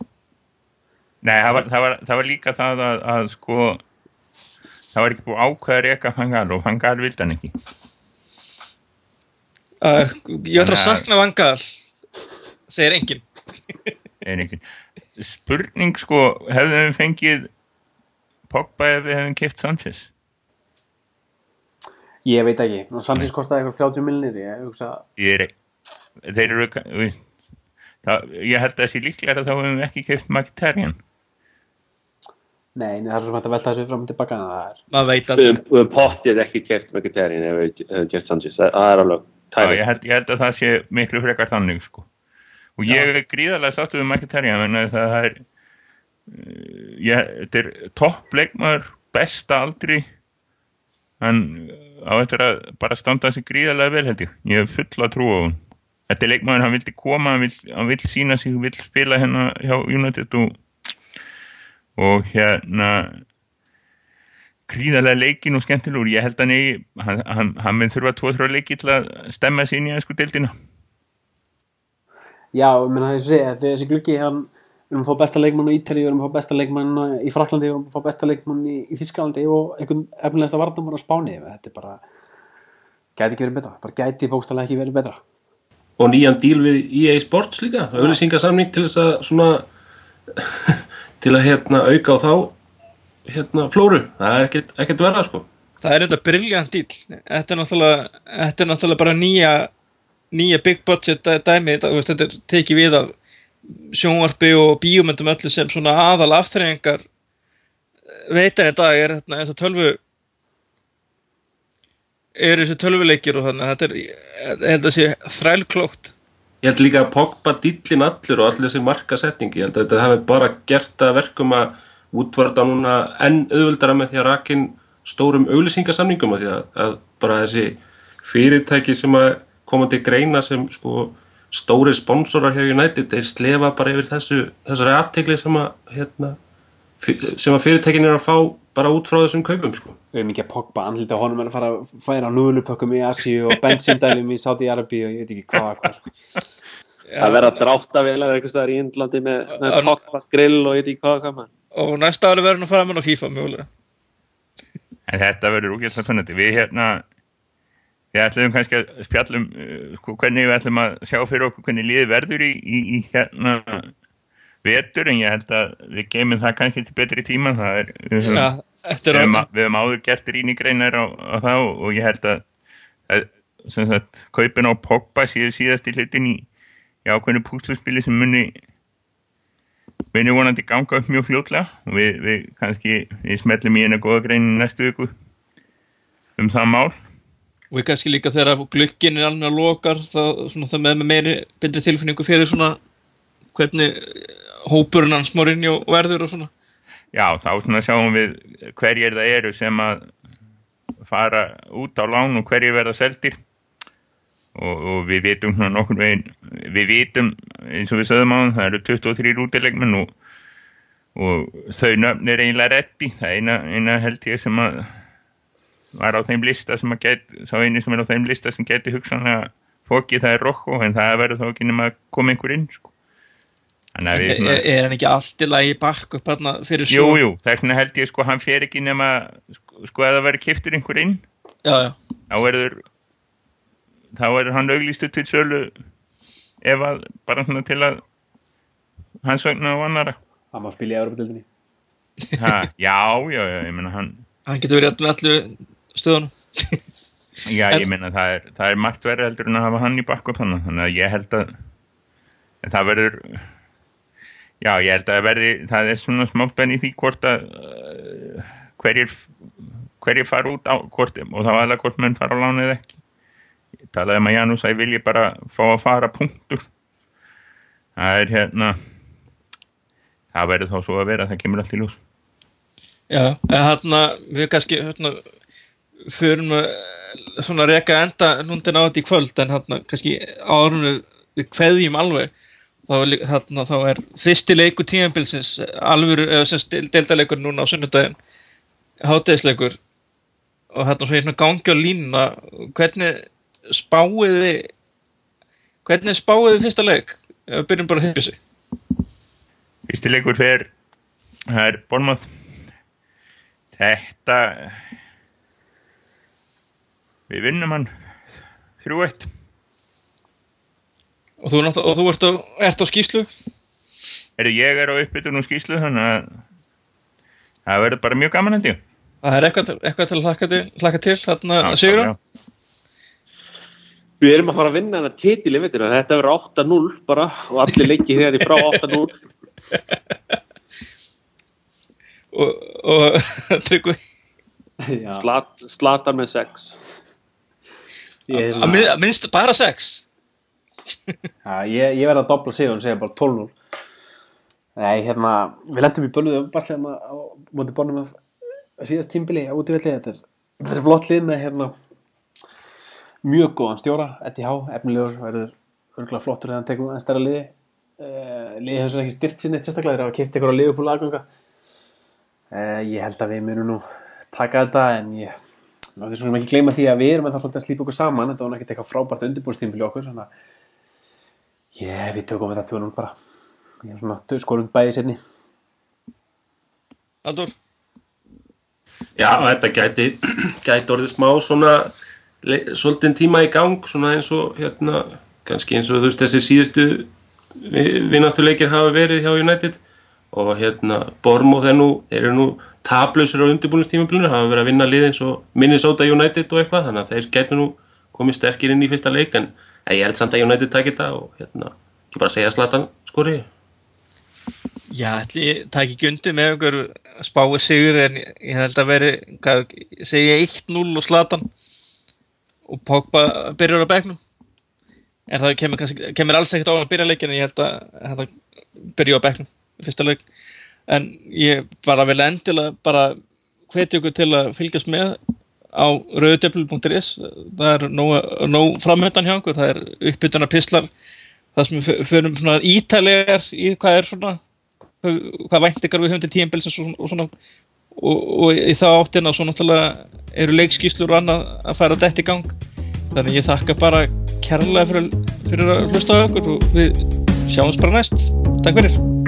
Nei, það var, það var, það var líka það að, að sko það var ekki búið að ákveða að reka Fangal og Fangal vildi hann ekki. Uh, ég ætla að sakna Vangal segir enginn. Er ekki spurning sko, hefðum við fengið Pogba ef við hefðum keft Sanchez ég veit ekki, Nú, Sanchez kostaði eitthvað 30 millinir ég hugsa ég er þeir eru það, ég held að það sé líklega að þá hefðum við ekki keft Mkhitaryan nei, nei, það er svo sem hægt að velta þessu fram og tilbaka en það er Við að höfum pottið ekki kert Mkhitaryan ef við hefum gert Sanchez. Það er alveg Já, tæri. ég, held, ég held að það sé miklu frekar þannig sko. Og ég er gríðarlega sáttu við Mkhitaryan en það er uh, ég, þetta er topp leikmaður besta aldri. Hann á eftir að bara standa sig gríðarlega vel held ég. Ég hef fulla trú á hún þetta er leikmaður, hann vildi koma hann vill, hann vill sína sig, vill spila hérna hjá United og, og hérna gríðarlega leikin og skemmtilegur. Ég held að hann, hann, hann minn þurfa tvo-þrjá leiki til að stemma sér inn í ennsku deildina já, ég meina það ég segja, þegar þessi gluggi hann við erum að fá besta leikmann á Ítali, við erum að fá besta leikmann í Fraklandi, við erum að fá besta leikmann í, í Þískalandi og einhvern efnilegsta varnamann á Spáni. Þetta er bara, gæti ekki verið betra bara gæti bókstælega ekki verið betra. Og nýjan díl við EA Sports líka auðlýsingarsamning til þess að svona til að hérna auka á þá hérna flóru. Það er ekkert, ekkert verða sko. Það er þetta briljant dýl þetta er náttúrulega, þetta er náttúrulega bara nýja nýja big budget dæ- dæmi þetta, er tekið við af sjónvarpi og bíómyndum öllu sem svona aðal afþreyingar veitan í dag er hérna, eins og tölvu er þessi tölvuleikir og þannig þetta er, ég held að sé þrælklókt. Ég held líka að Pogba dýllin allur og allir þessi markasetningi, ég held að þetta hafi bara gert að verkum að útvarta núna enn auðvöldara með því að rakin stórum auglýsingasamningum að því að, að bara þessi fyrirtæki sem að komandi greina sem sko stóri sponsorar hjá United þeir slefa bara yfir þessu þessari aðtegli sem að hérna, sem að fyrirtækin er að fá bara út frá þessum kaupum sko Við erum ekki að pogba andlita honum er að fara að færa núðlupökkum í Asíu og bensindælum í Saudi Arabi og ég veit ekki hvað, hvað sko. Það verða dráttavélar eitthvað staðar í Indlandi með, með Pogba grill og ég veit ekki hvað hvað maður. og næsta ári verður hann að fara með á FIFA mögulega En þetta verður að spennandi. Við ætlum kannski að spjallum uh, hvernig við ætlum að sjá fyrir okkur hvernig liðið verður í, í, í hérna vetur en ég held að við geymum það kannski til betri tíma. Það er, við höfum, þetta við höfum, við höfum áður gert rýnigreinar á, á það og, og ég held að, að sem sagt, kaupin á Pogba síðu síðast í hlutin í, í ákveðnu púsluspili sem muni muni vonandi ganga upp mjög fljótlega og við, við kannski við smellum í eina góða grein næstu viku um það mál og kannski líka þegar glukkin er alveg að lokar það, svona, það með, meiri betri tilfinningu fyrir svona hvernig hópurinn hans Mourinho verður og svona. Já, þá svona sjáum við hverjir það eru sem að fara út á lán og hverjir verða seldir. Og, og við vitum svona nokkur veginn, við vitum eins og við sögum á það eru 23 útilegmenn og, og þau nöfn er eiginlega reddi, það er eina, eina held ég sem að var á þeim lista sem að get, sá einu sem er á þeim lista sem geti hugsanlega fókið það er Rokko en það verður þá ekki nema að koma einhver inn sko. Er, er, er hann ekki allt í lagi bakk upp hann fyrir Jú, svo jú, þess vegna held ég sko hann fer ekki nema sko, sko að það verður kiptur einhver inn já, já. þá verður þá verður hann auglýstu til sölu ef að bara svona til að hans vegna og annara Það má spila í Európa-dildinni ha, já, já, já, ég meina hann hann getur verið allu stöðunum. Já, En- ég meina það er, það er margt verið heldur en að hafa hann í bakkup þannig þannig að ég held að það verður já, ég held að verði það er svona smátt í því hvort að uh, hverjir hverjir fara út á hvort og það var alveg hvort menn fara á lánu eða ekki. Ég talaði um að Janús að ég vilji bara fá að fara punktur. Það er hérna það verður þá svo að vera það kemur allt í ljós. Já, en hann við kannski hérna, förum að svona reka enda núndin á þetta í kvöld en hann kannski árum við, kveðjum alveg þá er, þarna, þá er fyrsti leikur tíðanbilsins alvöru, eða sem deildaleikur núna á sunnudaginn hátegisleikur og hérna svo hérna gangi á línuna hvernig spáið þið hvernig spáið þið fyrsta leik? Við byrjum bara að hefja sig Fyrsti leikur fer það er Bormað þetta við vinnum hann 3-1 og þú, og þú ert, á, ert á skýslu er ég er á uppbytun og skýslu þannig að það verður bara mjög gaman held ég. Það er eitthvað, eitthvað til að hlaka til, hlaka til þarna Já, sigur já. Við erum að fara að vinna í veitur þetta verður 8-0 bara og allir leikið þegar í frá 8-0 og, og tryggvi Já, Slat, slatar með 6 ég, að mið- minnst bara sex? Já, ég, ég verði að dobla sig og segja bara 12-0 Nei, hérna, við lendum í bölguðu baslega á móti bónum að síðast tímbili út í velli þetta er, þetta er flott lið með hérna mjög góðan stjóra, Eddie Há, efnilegur verður örgulega flottur þegar hann tekur en stærra liði. Uh, liði hefur svona ekki styrt sinni sérstaklega þegar að kipta ykkur á liðupúl aðganga. Uh, ég held að við munum nú taka þetta en ég Ná, því svona ekki gleyma því að við erum ennþá svolítið að slípa okkur saman þetta var ekkert eitthvað frábært undirbúrstímpili okkur þannig að ég, við tökum þetta 2-0 bara. Ég er svona tvö skorum bæði sérni Aldur, Já, þetta gæti, gæti orðið smá svona svolítinn tíma í gang svona eins og hérna kannski eins og þú veist þessi síðustu vinnáttuleikir hafa verið hjá United. Og hérna Bormo þeir eru nú taplausir á undirbúinustímabilinu, hafa verið að vinna lið eins og Minnesota United og eitthvað þannig að þeir gætu nú komið sterkir inn í fyrsta leik en ég held samt að United taki þetta og hérna, ekki bara segja slatan skori. Já, tæk ekki undir með einhver spáið sigur en ég held að veri segja 1-0 og slatan og Pogba byrjar á bekknum. En það kemur, kemur alls ekkert á að byrja leikin en ég held að hann byrja á bekknum í fyrsta leik en ég bara vil endilega bara hvetja ykkur til að fylgjast með á rauðdöfl.is það er nóg, nóg framhöndan hjá okkur það er uppbytuna pislar það sem við förum svona ítalegar í hvað er svona hvað, hvað væntingar við höfum til tíumbilsins og, og svona. Og, og í það áttina svo náttúrulega eru leikskíslur og annað að fara dætt í gang. Þannig ég þakka bara kærlega fyrir, fyrir að hlusta á okkur og við sjáumst bara næst. Takk fyrir